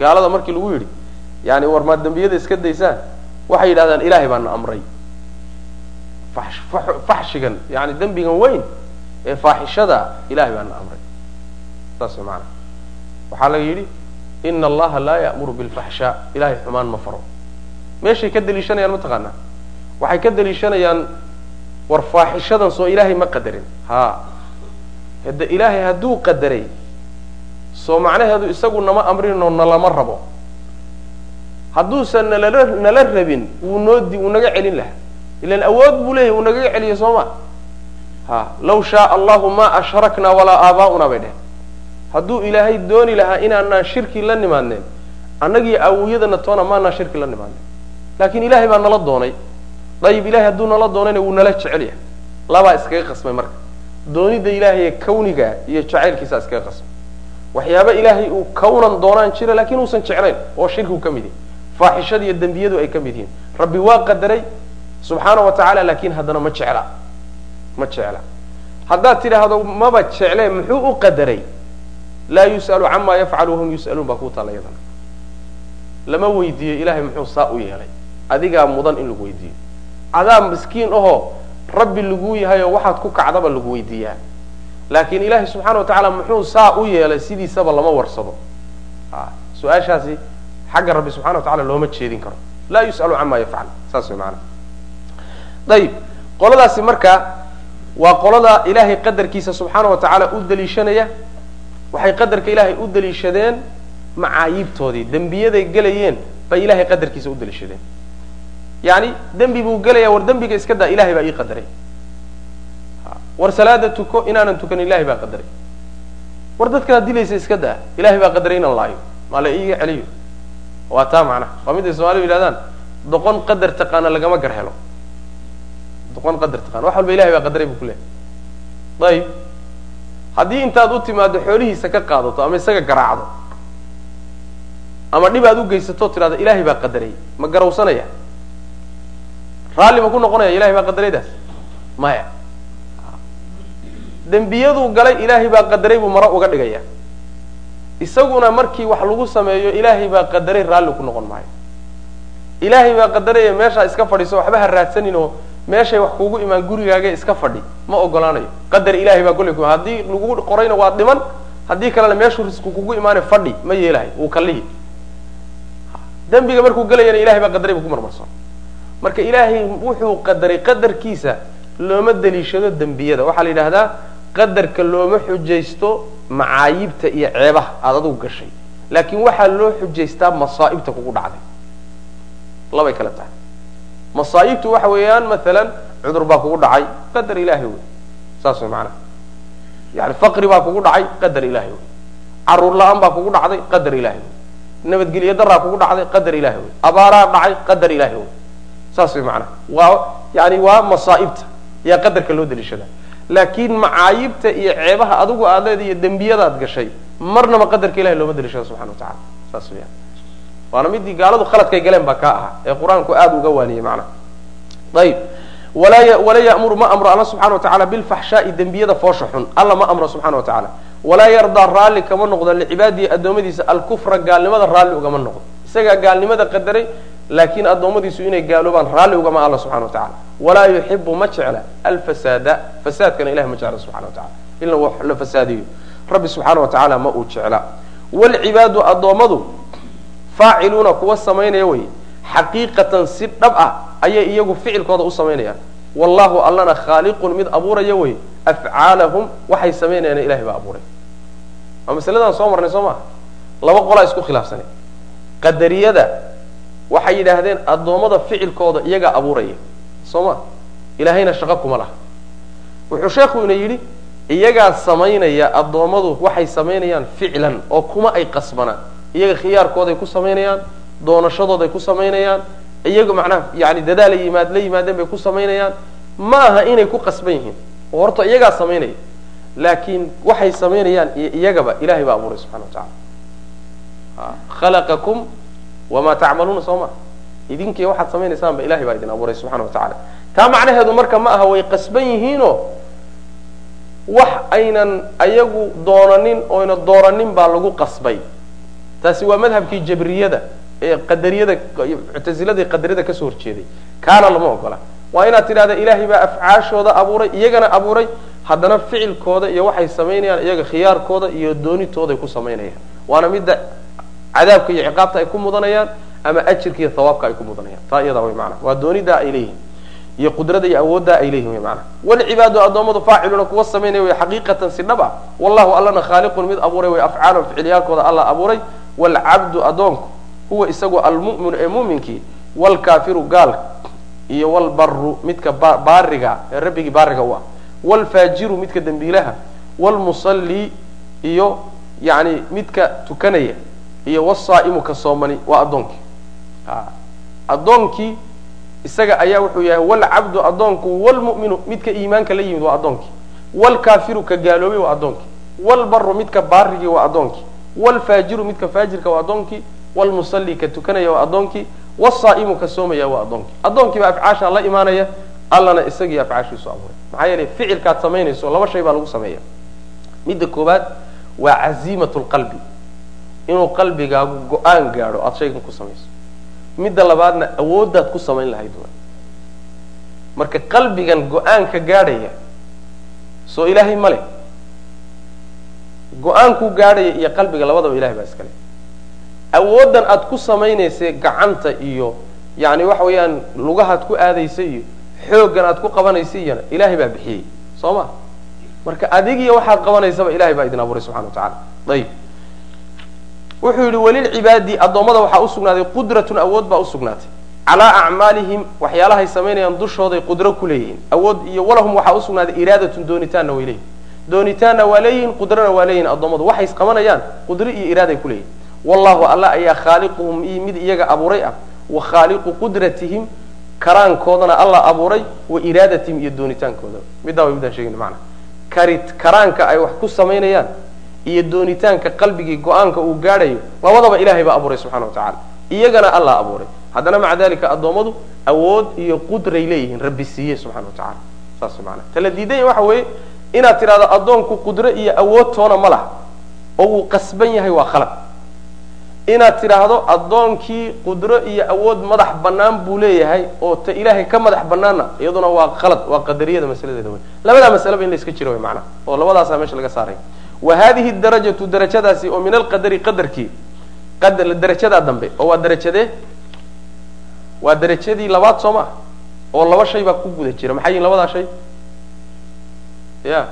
gaalada markii lagu yidhi yani war maad dembiyada iska daysaan waxay yidhahdaan ilahay baana amray faxshigan yani dembigan weyn ee faaxishada ilahay baana amray saas maana waxaa laga yidhi ina allaha laa ya'muru bilfaxshaa ilahay xumaan ma faro meeshay ka deliishanayaan mataqaanaa waxay ka deliishanayaan war faaxishadan soo ilaahay ma qadarin. Ha. Hade ilaahay hadduu qadaray soo macnaheedu isagu nama amrinoo nalama rabo. Hadduusan nalala nala rabin wuu noo di wuu naga celin lahaa. Ilan awood buu leeyahy wuu nagaga celiya soo ma? Ha. Law shaaa allahu ma ashrakna walaa aabaa'una bay dheh hadduu ilaahay dooni lahaa inaanaan shirki la nimaadneen annagii awowyadana toona maanaan shirki la nimaadneen laakiin ilahay baa nala doonay dayib ilahay hadduu nala doonayna wuu nala jecel yahay labaa iskaga qasmay marka. Doonida ilaahay kawniga iyo jacaylkiisaa iskaga qasmay. Waxyaaba ilaahay uu kawnan doonaan jira laakiin uusan jeclayn oo shirkigu ka mid yahay. Faaxishada iyo dembiyadu ay ka mid yihiin. Rabbi waa qadaray subxaana wa tacaala laakiin haddana ma jecla. Ma jecla. Haddaad tidhaahdo maba jeclee muxuu u qadaray? Laa yus'alu camaa yafcalu wahum yus'aluun baa kuu taalla iyadana. Lama weydiiyo ilahay muxuu saa u yeelay. Adigaa mudan in lagu weydiiyo adaa miskiin ahoo rabbi laguu yahay oo waxaad ku kacdaba lagu weydiiyaa. Laakiin ilahay subxana wa tacaala muxuu saa u yeelay sidiisaba lama warsado. Su'aashaasi xagga rabbi subxana wa tacala looma jeedin karo. Laa yus'alu camaa yafcal saas way maanaa ayib qoladaasi marka waa qolada ilaahay qadarkiisa subxaana wa tacaala u daliishanaya. Waxay qadarka ilaahay u daliishadeen macaayiibtoodii dembiyaday gelayeen bay ilahay qadarkiisa u daliishadeen yani dembi buu gelaya war dembiga iska daa ilahay baa ii qadaray. War salaada tuko inaanan tukan ilahay baa qadaray. War dadkaad dilaysa iska daa ilahay baa qadaray inaan laayo. Maa la iiga celiyo? Waa taa macnaha waa miday somaalidu yihahdaan doqon qadar taqaana lagama gar helo. Doqon qadar taqana wax walba ilahay baa qadaray buu ku leehay ayib haddii intaad u timaado xoolihiisa ka qaadato ama isaga garaacdo ama dhib aad u geysato tidhahdo ilahay baa qadaray. Ma garawsanaya raalli ma ku noqonaya ilahay baa qadaraydaas maya. Dembiyaduu galay ilaahay baa qadaray buu maro uga dhigaya. Isaguna markii wax lagu sameeyo ilaahay baa qadaray raalli ku noqon maayo. Ilaahay baa qadaraya meeshaa iska fadhiiso waxba ha raadsanin oo meeshay wax kugu imaan gurigaaga iska fadhi ma ogolaanayo qadar ilahay baa kolley ku haddii lagu qorayna waa dhiman haddii kalena meeshuu risku kugu imaana fadhi ma yeelahay wuu kallihi. Dembiga markuu gelayana ilahay baa qadaray buu ku marmarsan marka ilaahay wuxuu qadaray qadarkiisa looma deliishado dembiyada. Waxaa la yidhaahdaa qadarka looma xujaysto macaayibta iyo ceebaha aada adugu gashay. Laakiin waxaa loo xujaystaa masaa'ibta kugu dhacday. Labay kale tahay. Masaa'ibtu waxa weeyaan maalan cudur baa kugu dhacay qadar ilaahay wey saas way macanaha yani faqri baa kugu dhacay qadar ilaahay wey carruur la'aan baa kugu dhacday qadar ilaahay wey nabadgelyo daraa kugu dhacday qadar ilaahay wey abaaraa dhacay qadar ilaahay wey saas way macanaha waa yani waa masaa'ibta yaa qadarka loo deliishadaa laakiin macaayibta iyo ceebaha adigu aad leeda iyo dembiyadaad gashay marnaba qadarka ilahay looma deliishado subxana wa tacala saas weyaan waana midii gaaladu khaladkay galeen baa kaa ahaa ee qur'aanku aada uga waaniyey macnaha ayib walaa ya'muru ma amro alla subxana wa tacala bilfaxshaai dembiyada foosha xun alla ma amro subxana wa tacaala. Walaa yardaa raalli kama noqdo licibaadihi addoommadiisa alkufra gaalnimada raalli ugama noqdo. Isagaa gaalnimada qadaray laakiin addoommadiisu inay gaaloobaan raalli ugama alla subxana wa tacala walaa yuxibu ma jecla alfasaada. Fasaadkana ilahi ma jecla subxana wa tacala in la fasaadiyo. Rabbi subxaana wa tacaala ma uu jecla. Wlcibaadu addoommadu faaciluuna kuwa samaynaya wey xaqiiqatan si dhab ah ayay iyagu ficilkooda u samaynayaan wallahu allana khaaliqun mid abuuraya wey afcaalahum waxay samaynayaan ilahay baa abuuray. Waa masaladaan soo marnay soo maha laba qolaa isku khilaafsanay qadariyada waxay yidhaahdeen addoommada ficilkooda iyagaa abuuraya. Soo ma ilaahayna shaqo kuma laha. Wuxuu sheekhu ina yidhi iyagaa samaynaya addoommadu waxay samaynayaan ficlan oo kuma ay qasbanaan. Iyaga khiyaarkooday ku samaynayaan doonashadooday ku samaynayaan iyaga macnaha yani dadaal yimaad la yimaadeen bay ku samaynayaan. Ma aha inay ku qasban yihiin. Oo horta iyagaa samaynaya. Laakiin waxay samaynayaan iyagaba ilahay baa abuuray subxana wa tacala wamaa tacmaluuna soo ma idinkii waxaad samaynaysaanba ilahay baa idin abuuray subxana wa tacala taa macnaheedu marka ma aha way qasban yihiinoo wax aynan ayagu doonanin oyna dooranin baa lagu qasbay taasi waa madhabkii jabriyada ee qadariyada muctaziladii qadariyada ka soo horjeeday kaana lama ogola waa inaad tidhahda ilaahay baa afcaashooda abuuray iyagana abuuray haddana ficilkooda iyo waxay samaynayaan iyaga khiyaarkooda iyo doonitooday ku samaynayaan waana midda cadaabka iyo ciqaabta ay ku mudanayaan ama ajirka iyo thawaabka ay ku mudanayaan. Taa iyadaa way maanaa waa doonidaa ay leeyihiin iyo qudrada iyo awooddaa ay leeyihiin wy maanaa walcibaadu addoommadu faaciluuna kuwa samaynaya way xaqiiqatan si dhab ah. Wallahu allana khaaliqun mid abuuray way afcaalan ficiliyaalkooda alla abuuray. Wlcabdu adoonku huwa isagu almuminu ee muminkii wlkaafiru gaalka iyo wlbaru midka baariga ee rabbigii baariga u ah. Wlfaajiru midka dembiilaha wlmusalli iyo yani midka tukanaya iyo wsaa'imu ka soomani waa addoonkii. Addoonkii isaga ayaa wuxuu yahay wlcabdu adoonku wlmuminu midka iimaanka la yimid waa addoonkii. Wlkaafiru ka gaaloobay waa addoonkii. Wlbaru midka baarigii waa addoonkii. Wlfaajiru midka faajirka waa addoonkii. Wlmusalli ka tukanaya waa addoonkii. Wsaa'imu ka soomaya waa addoonkii. Addoonkiiba afcaashaa la imaanaya allana isagii afcaashiisu abuuray. Maxaa yeelay ficilkaad samaynayso laba shay baa lagu sameeya midda koobaad waa caziimat lqalbi inuu qalbigaagu go'aan gaadho aada shaygan ku samayso. Midda labaadna awooddaad ku samayn lahayd wa marka qalbigan go'aanka gaadhaya soo ilaahay male go'aankuu gaadhaya iyo qalbiga labadaba ilahay baa iskale awooddan aad ku samaynaysa gacanta iyo yani waxa weeyaan lugahaad ku aadaysa iyo xooggan aad ku qabanaysa iyana ilahay baa bixiyey. Soo ma? Marka adigiyo waxaad qabanaysaba ilahay baa idin abuuray subxana wa tacala ayib wuxuu yidhi walilcibaadi addoommada waxaa usugnaaday qudratun awood baa usugnaatay calaa acmaalihim waxyaalahay samaynayaan dushooday qudro ku leeyihiin. Awood iyo walahum waxaa usugnaaday iraadatun doonitaanna way leeyihiin doonitaanna waa leeyihiin qudrana waa leeyihiin addoommadu waxay qabanayaan qudro iyo iraaday ku leeyihiin wallahu alla ayaa khaaliquhum mid iyaga abuuray ah. Wa khaaliqu qudratihim karaankoodana alla abuuray wa iraadatihim iyo doonitaankooda. Middaa way midaan sheegayna macana karit karaanka ay wax ku samaynayaan iyo doonitaanka qalbigii go'aanka uu gaadhayo labadaba ilahay baa abuuray subxana wa tacala iyagana alla abuuray. Haddana maca dalika addoommadu awood iyo qudray leeyihiin rabbi siiyey subxana wa tacala saas maana tala waxa weeye inaad tidhahdo addoonku qudro iyo awood toona ma laha. Oo uu qasban yahay waa khalad. Inaad tidhaahdo addoonkii qudro iyo awood madax bannaan buu leeyahay oo ta ilaahay ka madax bannaanna iyaduna waa khalad waa qadariyada masaladeeda wey labadaa masaleba in la iska jiro wey macnaha oo labadaasaa meesha laga saaray wa hadihi darajatu darajadaasi oo min alqadari qadarkii darajadaa dambe oo waa darajadee waa darajadii labaad soo maa oo laba shay baa ku guda jira. Maxay yihiin labadaa shay? Ya.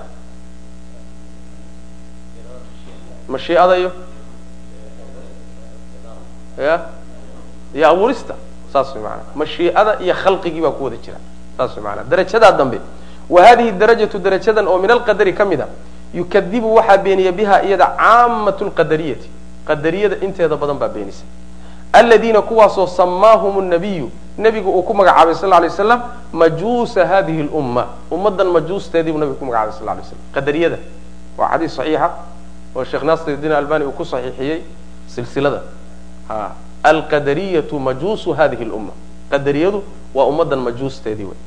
Mashiicada iyo? Ya. Iyo abuurista. Saas way maanaa mashiicada iyo khalqigii baa ku wada jira. Saas way maanaa darajadaa dambe. Wa hadihi darajatu darajadan oo min alqadari ka mid a yukadibu waxaa beeniya biha iyada caamatu lqadariyati qadariyada inteeda badan baa beenisa aladiina kuwaasoo samaahum nabiyu nebigu uu ku magacaabay sal lay slam majuusa hadihi lumma ummadan majuusteedii buu nabigu ku magacaabay sal lay slam qadariyada. Waa xadiis saxiixa oo sheekh naasirdiin albani uu ku saxiixiyey silsilada. Alqadariyatu majuusu hadihi lumma qadariyadu waa ummadan majuusteedii wey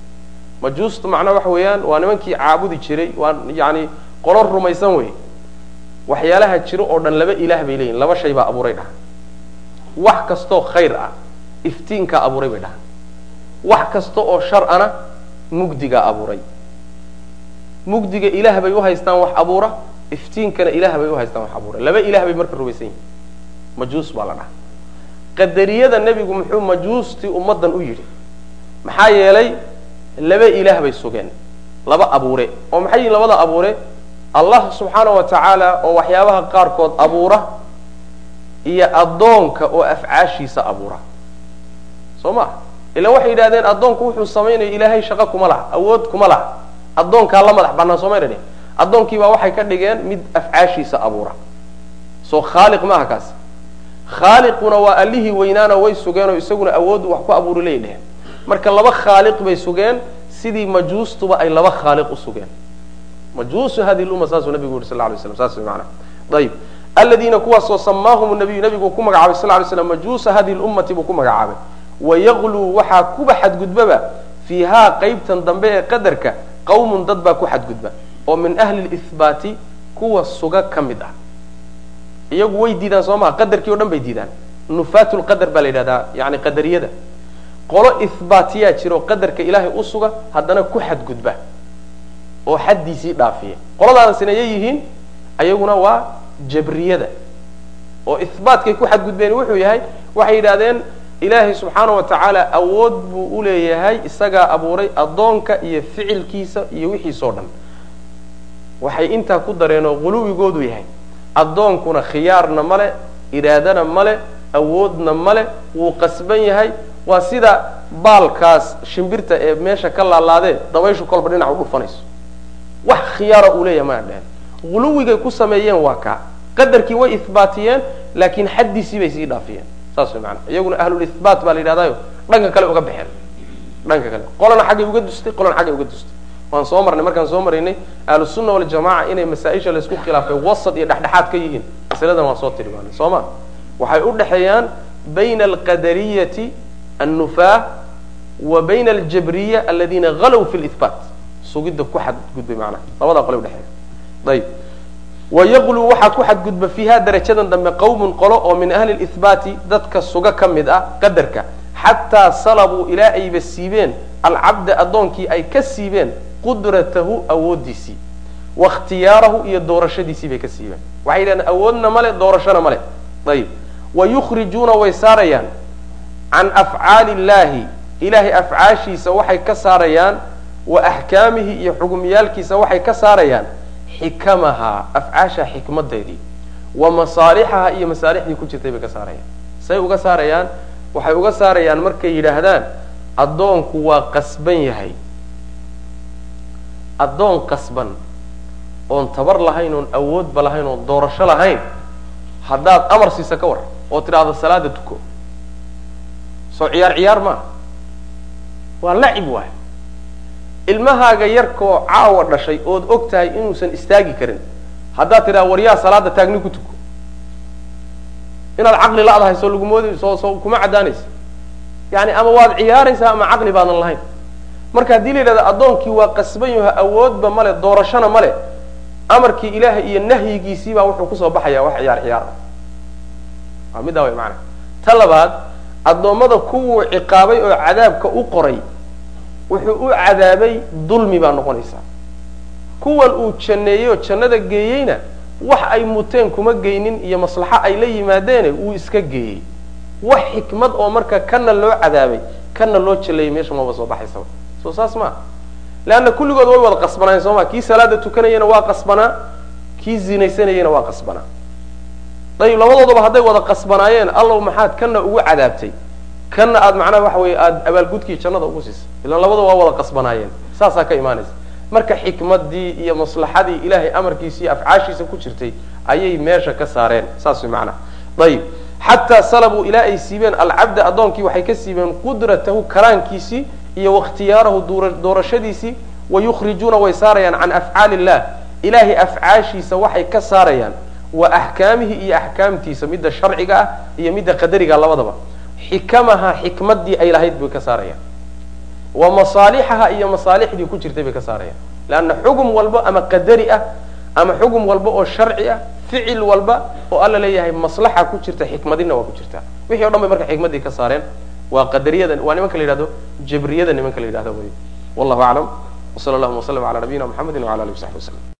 majuustu macnaa waxa weeyaan waa nimankii caabudi jiray waa yani qolo rumaysan wey. Waxyaalaha jiro oo dhan laba ilaah bay leeyihiin laba shay baa abuuray dhahan wax kastoo khayr ah iftiinkaa abuuray bay dhahan wax kasta oo shar ana mugdigaa abuuray. Mugdiga ilaah bay u haystaan wax abuura iftiinkana ilaah bay u haystaan wax abuura. Laba ilaah bay marka rumaysan yihiin majuus baa la dhaha qadariyada nebigu muxuu majuustii ummaddan u yidhi maxaa yeelay laba ilaah bay sugeen laba abuure. Oo maxay yihiin labada abuure allah subxaana wa tacaala oo waxyaabaha qaarkood abuura iyo addoonka oo afcaashiisa abuura. Soo ma? Ila waxay yidhahdeen addoonku wuxuu samaynayo ilaahay shaqo kuma laha awood kuma laha. Addoonkaa la madax banaan soo mayna addoonkiibaa waxay ka dhigeen mid afcaashiisa abuura. Soo khaaliq maaha kaasi. Khaaliquna waa allihii weynaana way sugeen oo isaguna awooddu wax ku abuuri lay dheheen marka laba khaaliq bay sugeen sidii majuustuba ay laba khaaliq u sugeen majuusu hadi lumma saasuu nabigu yuri sal lay slam saas maana ayib aladiina kuwaasoo samaahum nabiyu nabigu ku magacaabay sal lay slam majuusa hadihi lummati buu ku magacaabay. Wayagluu waxaa kuba xadgudbaba fiihaa qaybtan dambe ee qadarka qawmun dad baa ku xadgudba oo min ahli lihbaati kuwa suga ka mid ah. Iyagu way diidaan soo maha qadarkii o dhan bay diidaan. Nufaat lqadar baa la yidhahdaa yani qadariyada. Qolo ihbaatiyaa jiro qadarka ilaahay u suga haddana ku xadgudba oo xaddiisii dhaafiya. Qoladaasina yay yihiin ayaguna waa jabriyada. Oo ihbaatkay ku xadgudbeen wuxuu yahay waxay yidhahdeen ilaahay subxaana wa tacaala awood buu u leeyahay isagaa abuuray addoonka iyo ficilkiisa iyo wixiisoo dhan. Waxay intaa ku dareenoo quluwigoodu yahay addoonkuna khiyaarna male iraadana male awoodna male wuu qasban yahay. Waa sida baalkaas shimbirta ee meesha ka laalaadee dabayshu kolba dhinac u dhufanayso wax khiyaara uu leeyahay maa dheheen quluwigay ku sameeyeen waa kaa qadarkii way ihbaatiyeen laakiin xaddiisii bay sii dhaafiyeen. Saas way maanaa iyaguna ahlulihbaat baa la yidhahdayo dhanka kale uga baxeen. Dhanka kale. Qolana xaggay uga dustay qolana xaggay uga dustay. Waan soo marnay markaan soo maraynay ahlusunna waljamaca inay masaa-isha laysku khilaafay wasad iyo dhexdhexaad ka yihiin. Masaladan waan soo tilmaanay soo ma? Waxay u dhexeeyaan bayna alqadariyati annufaa wa bayna aljabriya aladiina halow fi lihbaat sugidda ku xadgudbay macnaha. Labadaa qole udhexeeya ayib wayaqluu waxaa ku xadgudba fiiha darajadan dambe qawmun qolo oo min ahli lihbaati dadka suga ka mid ah qadarka. Xataa salabuu ilaa ayba siibeen. Alcabda addoonkii ay ka siibeen qudratahu awoodiisii wakhtiyaarahu iyo doorashadiisii bay ka siibeen. Waxay yidhahdeen awoodna male doorashona male ayib wayukhrijuuna way saarayaan. Can afcaali illahi ilahay afcaashiisa waxay ka saarayaan wa axkaamihi iyo xugumyaalkiisa waxay ka saarayaan xikamaha afcaasha xikmadeedii. Wa masaalixaha iyo masaalixdii ku jirtay bay ka saarayaan. Say uga saarayaan waxay uga saarayaan markay yidhaahdaan addoonku waa qasban yahay. Addoon qasban oon tabar lahayn oon awoodba lahayn oon doorasho lahayn haddaad amar siisa ka war oo tidhaahdo salaada tuko. Soo ciyaar ciyaar maaha waa lacib waay ilmahaaga yarkaoo caawa dhashay ood og tahay inuusan istaagi karin. Haddaad tidhahdo waryaa salaada taagni ku tuko. Inaad caqli la-dahay soo lagu moodi soo soo kuma caddaanaysa yani ama waad ciyaaraysaa ama caqli baadan lahayn. Marka haddii la yidhahdo addoonkii waa qasban yaho awoodba male doorashona male amarkii ilaahay iyo nahyigiisii baa wuxuu ku soo baxaya wax ciyaar ciyaar. Ah middaa way maanaa ta labaad addoommada kuwuu ciqaabay oo cadaabka u qoray wuxuu u cadaabay dulmi baa noqonaysaa. Kuwan uu janneeyey jannada geeyeyna wax ay muteen kuma geynin iyo maslaxo ay la yimaadeene wuu iska geeyey. Wax xikmad oo marka kana loo cadaabay kana loo jaleeyay meesha maba soo baxaysaba soo saas maa leanna kulligood way wada qasbanaayeen soo ma. Kii salaada tukanayana waa qasbanaa kii zinaysanayana waa qasbanaa dayib labadoodaba hadday wada qasbanaayeen allow maxaad kana ugu cadaabtay kana aad macnaha waxa weye aada abaalgudkii jannada ugu siisay ilaan labada waa wada qasbanaayeen saasaa ka imaanaysa. Marka xikmadii iyo maslaxadii ilaahay amarkiisa iyo afcaashiisa ku jirtay ayay meesha ka saareen. Saas way macnaha. Ayib xataa salabuu ilaa ay siibeen alcabda addoonkii waxay ka siibeen qudratahu karaankiisii iyo wakhtiyaarahu doorashadiisii wayukhrijuuna way saarayaan can afcaali illah ilaahay afcaashiisa waxay ka saarayaan. Wa axkaamihi iyo axkaamtiisa midda sharciga ah iyo midda qadariga labadaba xikamaha xikmadii ay lahayd bay ka saarayaan. Wa masaalixaha iyo masaalixdii ku jirtay bay ka saarayaan. Leanna xugum walba ama qadari ah ama xugum walba oo sharci ah ficil walba oo alla leeyahay maslaxa ku jirta xikmadina waa ku jirta. Wixii o dhan bay marka xikmadii ka saareen. Waa qadariyada waa nimanka la yidhahdo jabriyada nimanka la yidhahdo wey wallahu aclam wsala allahuma waslm ala nabiyina mxamedi wala alihi wasaxbi waslm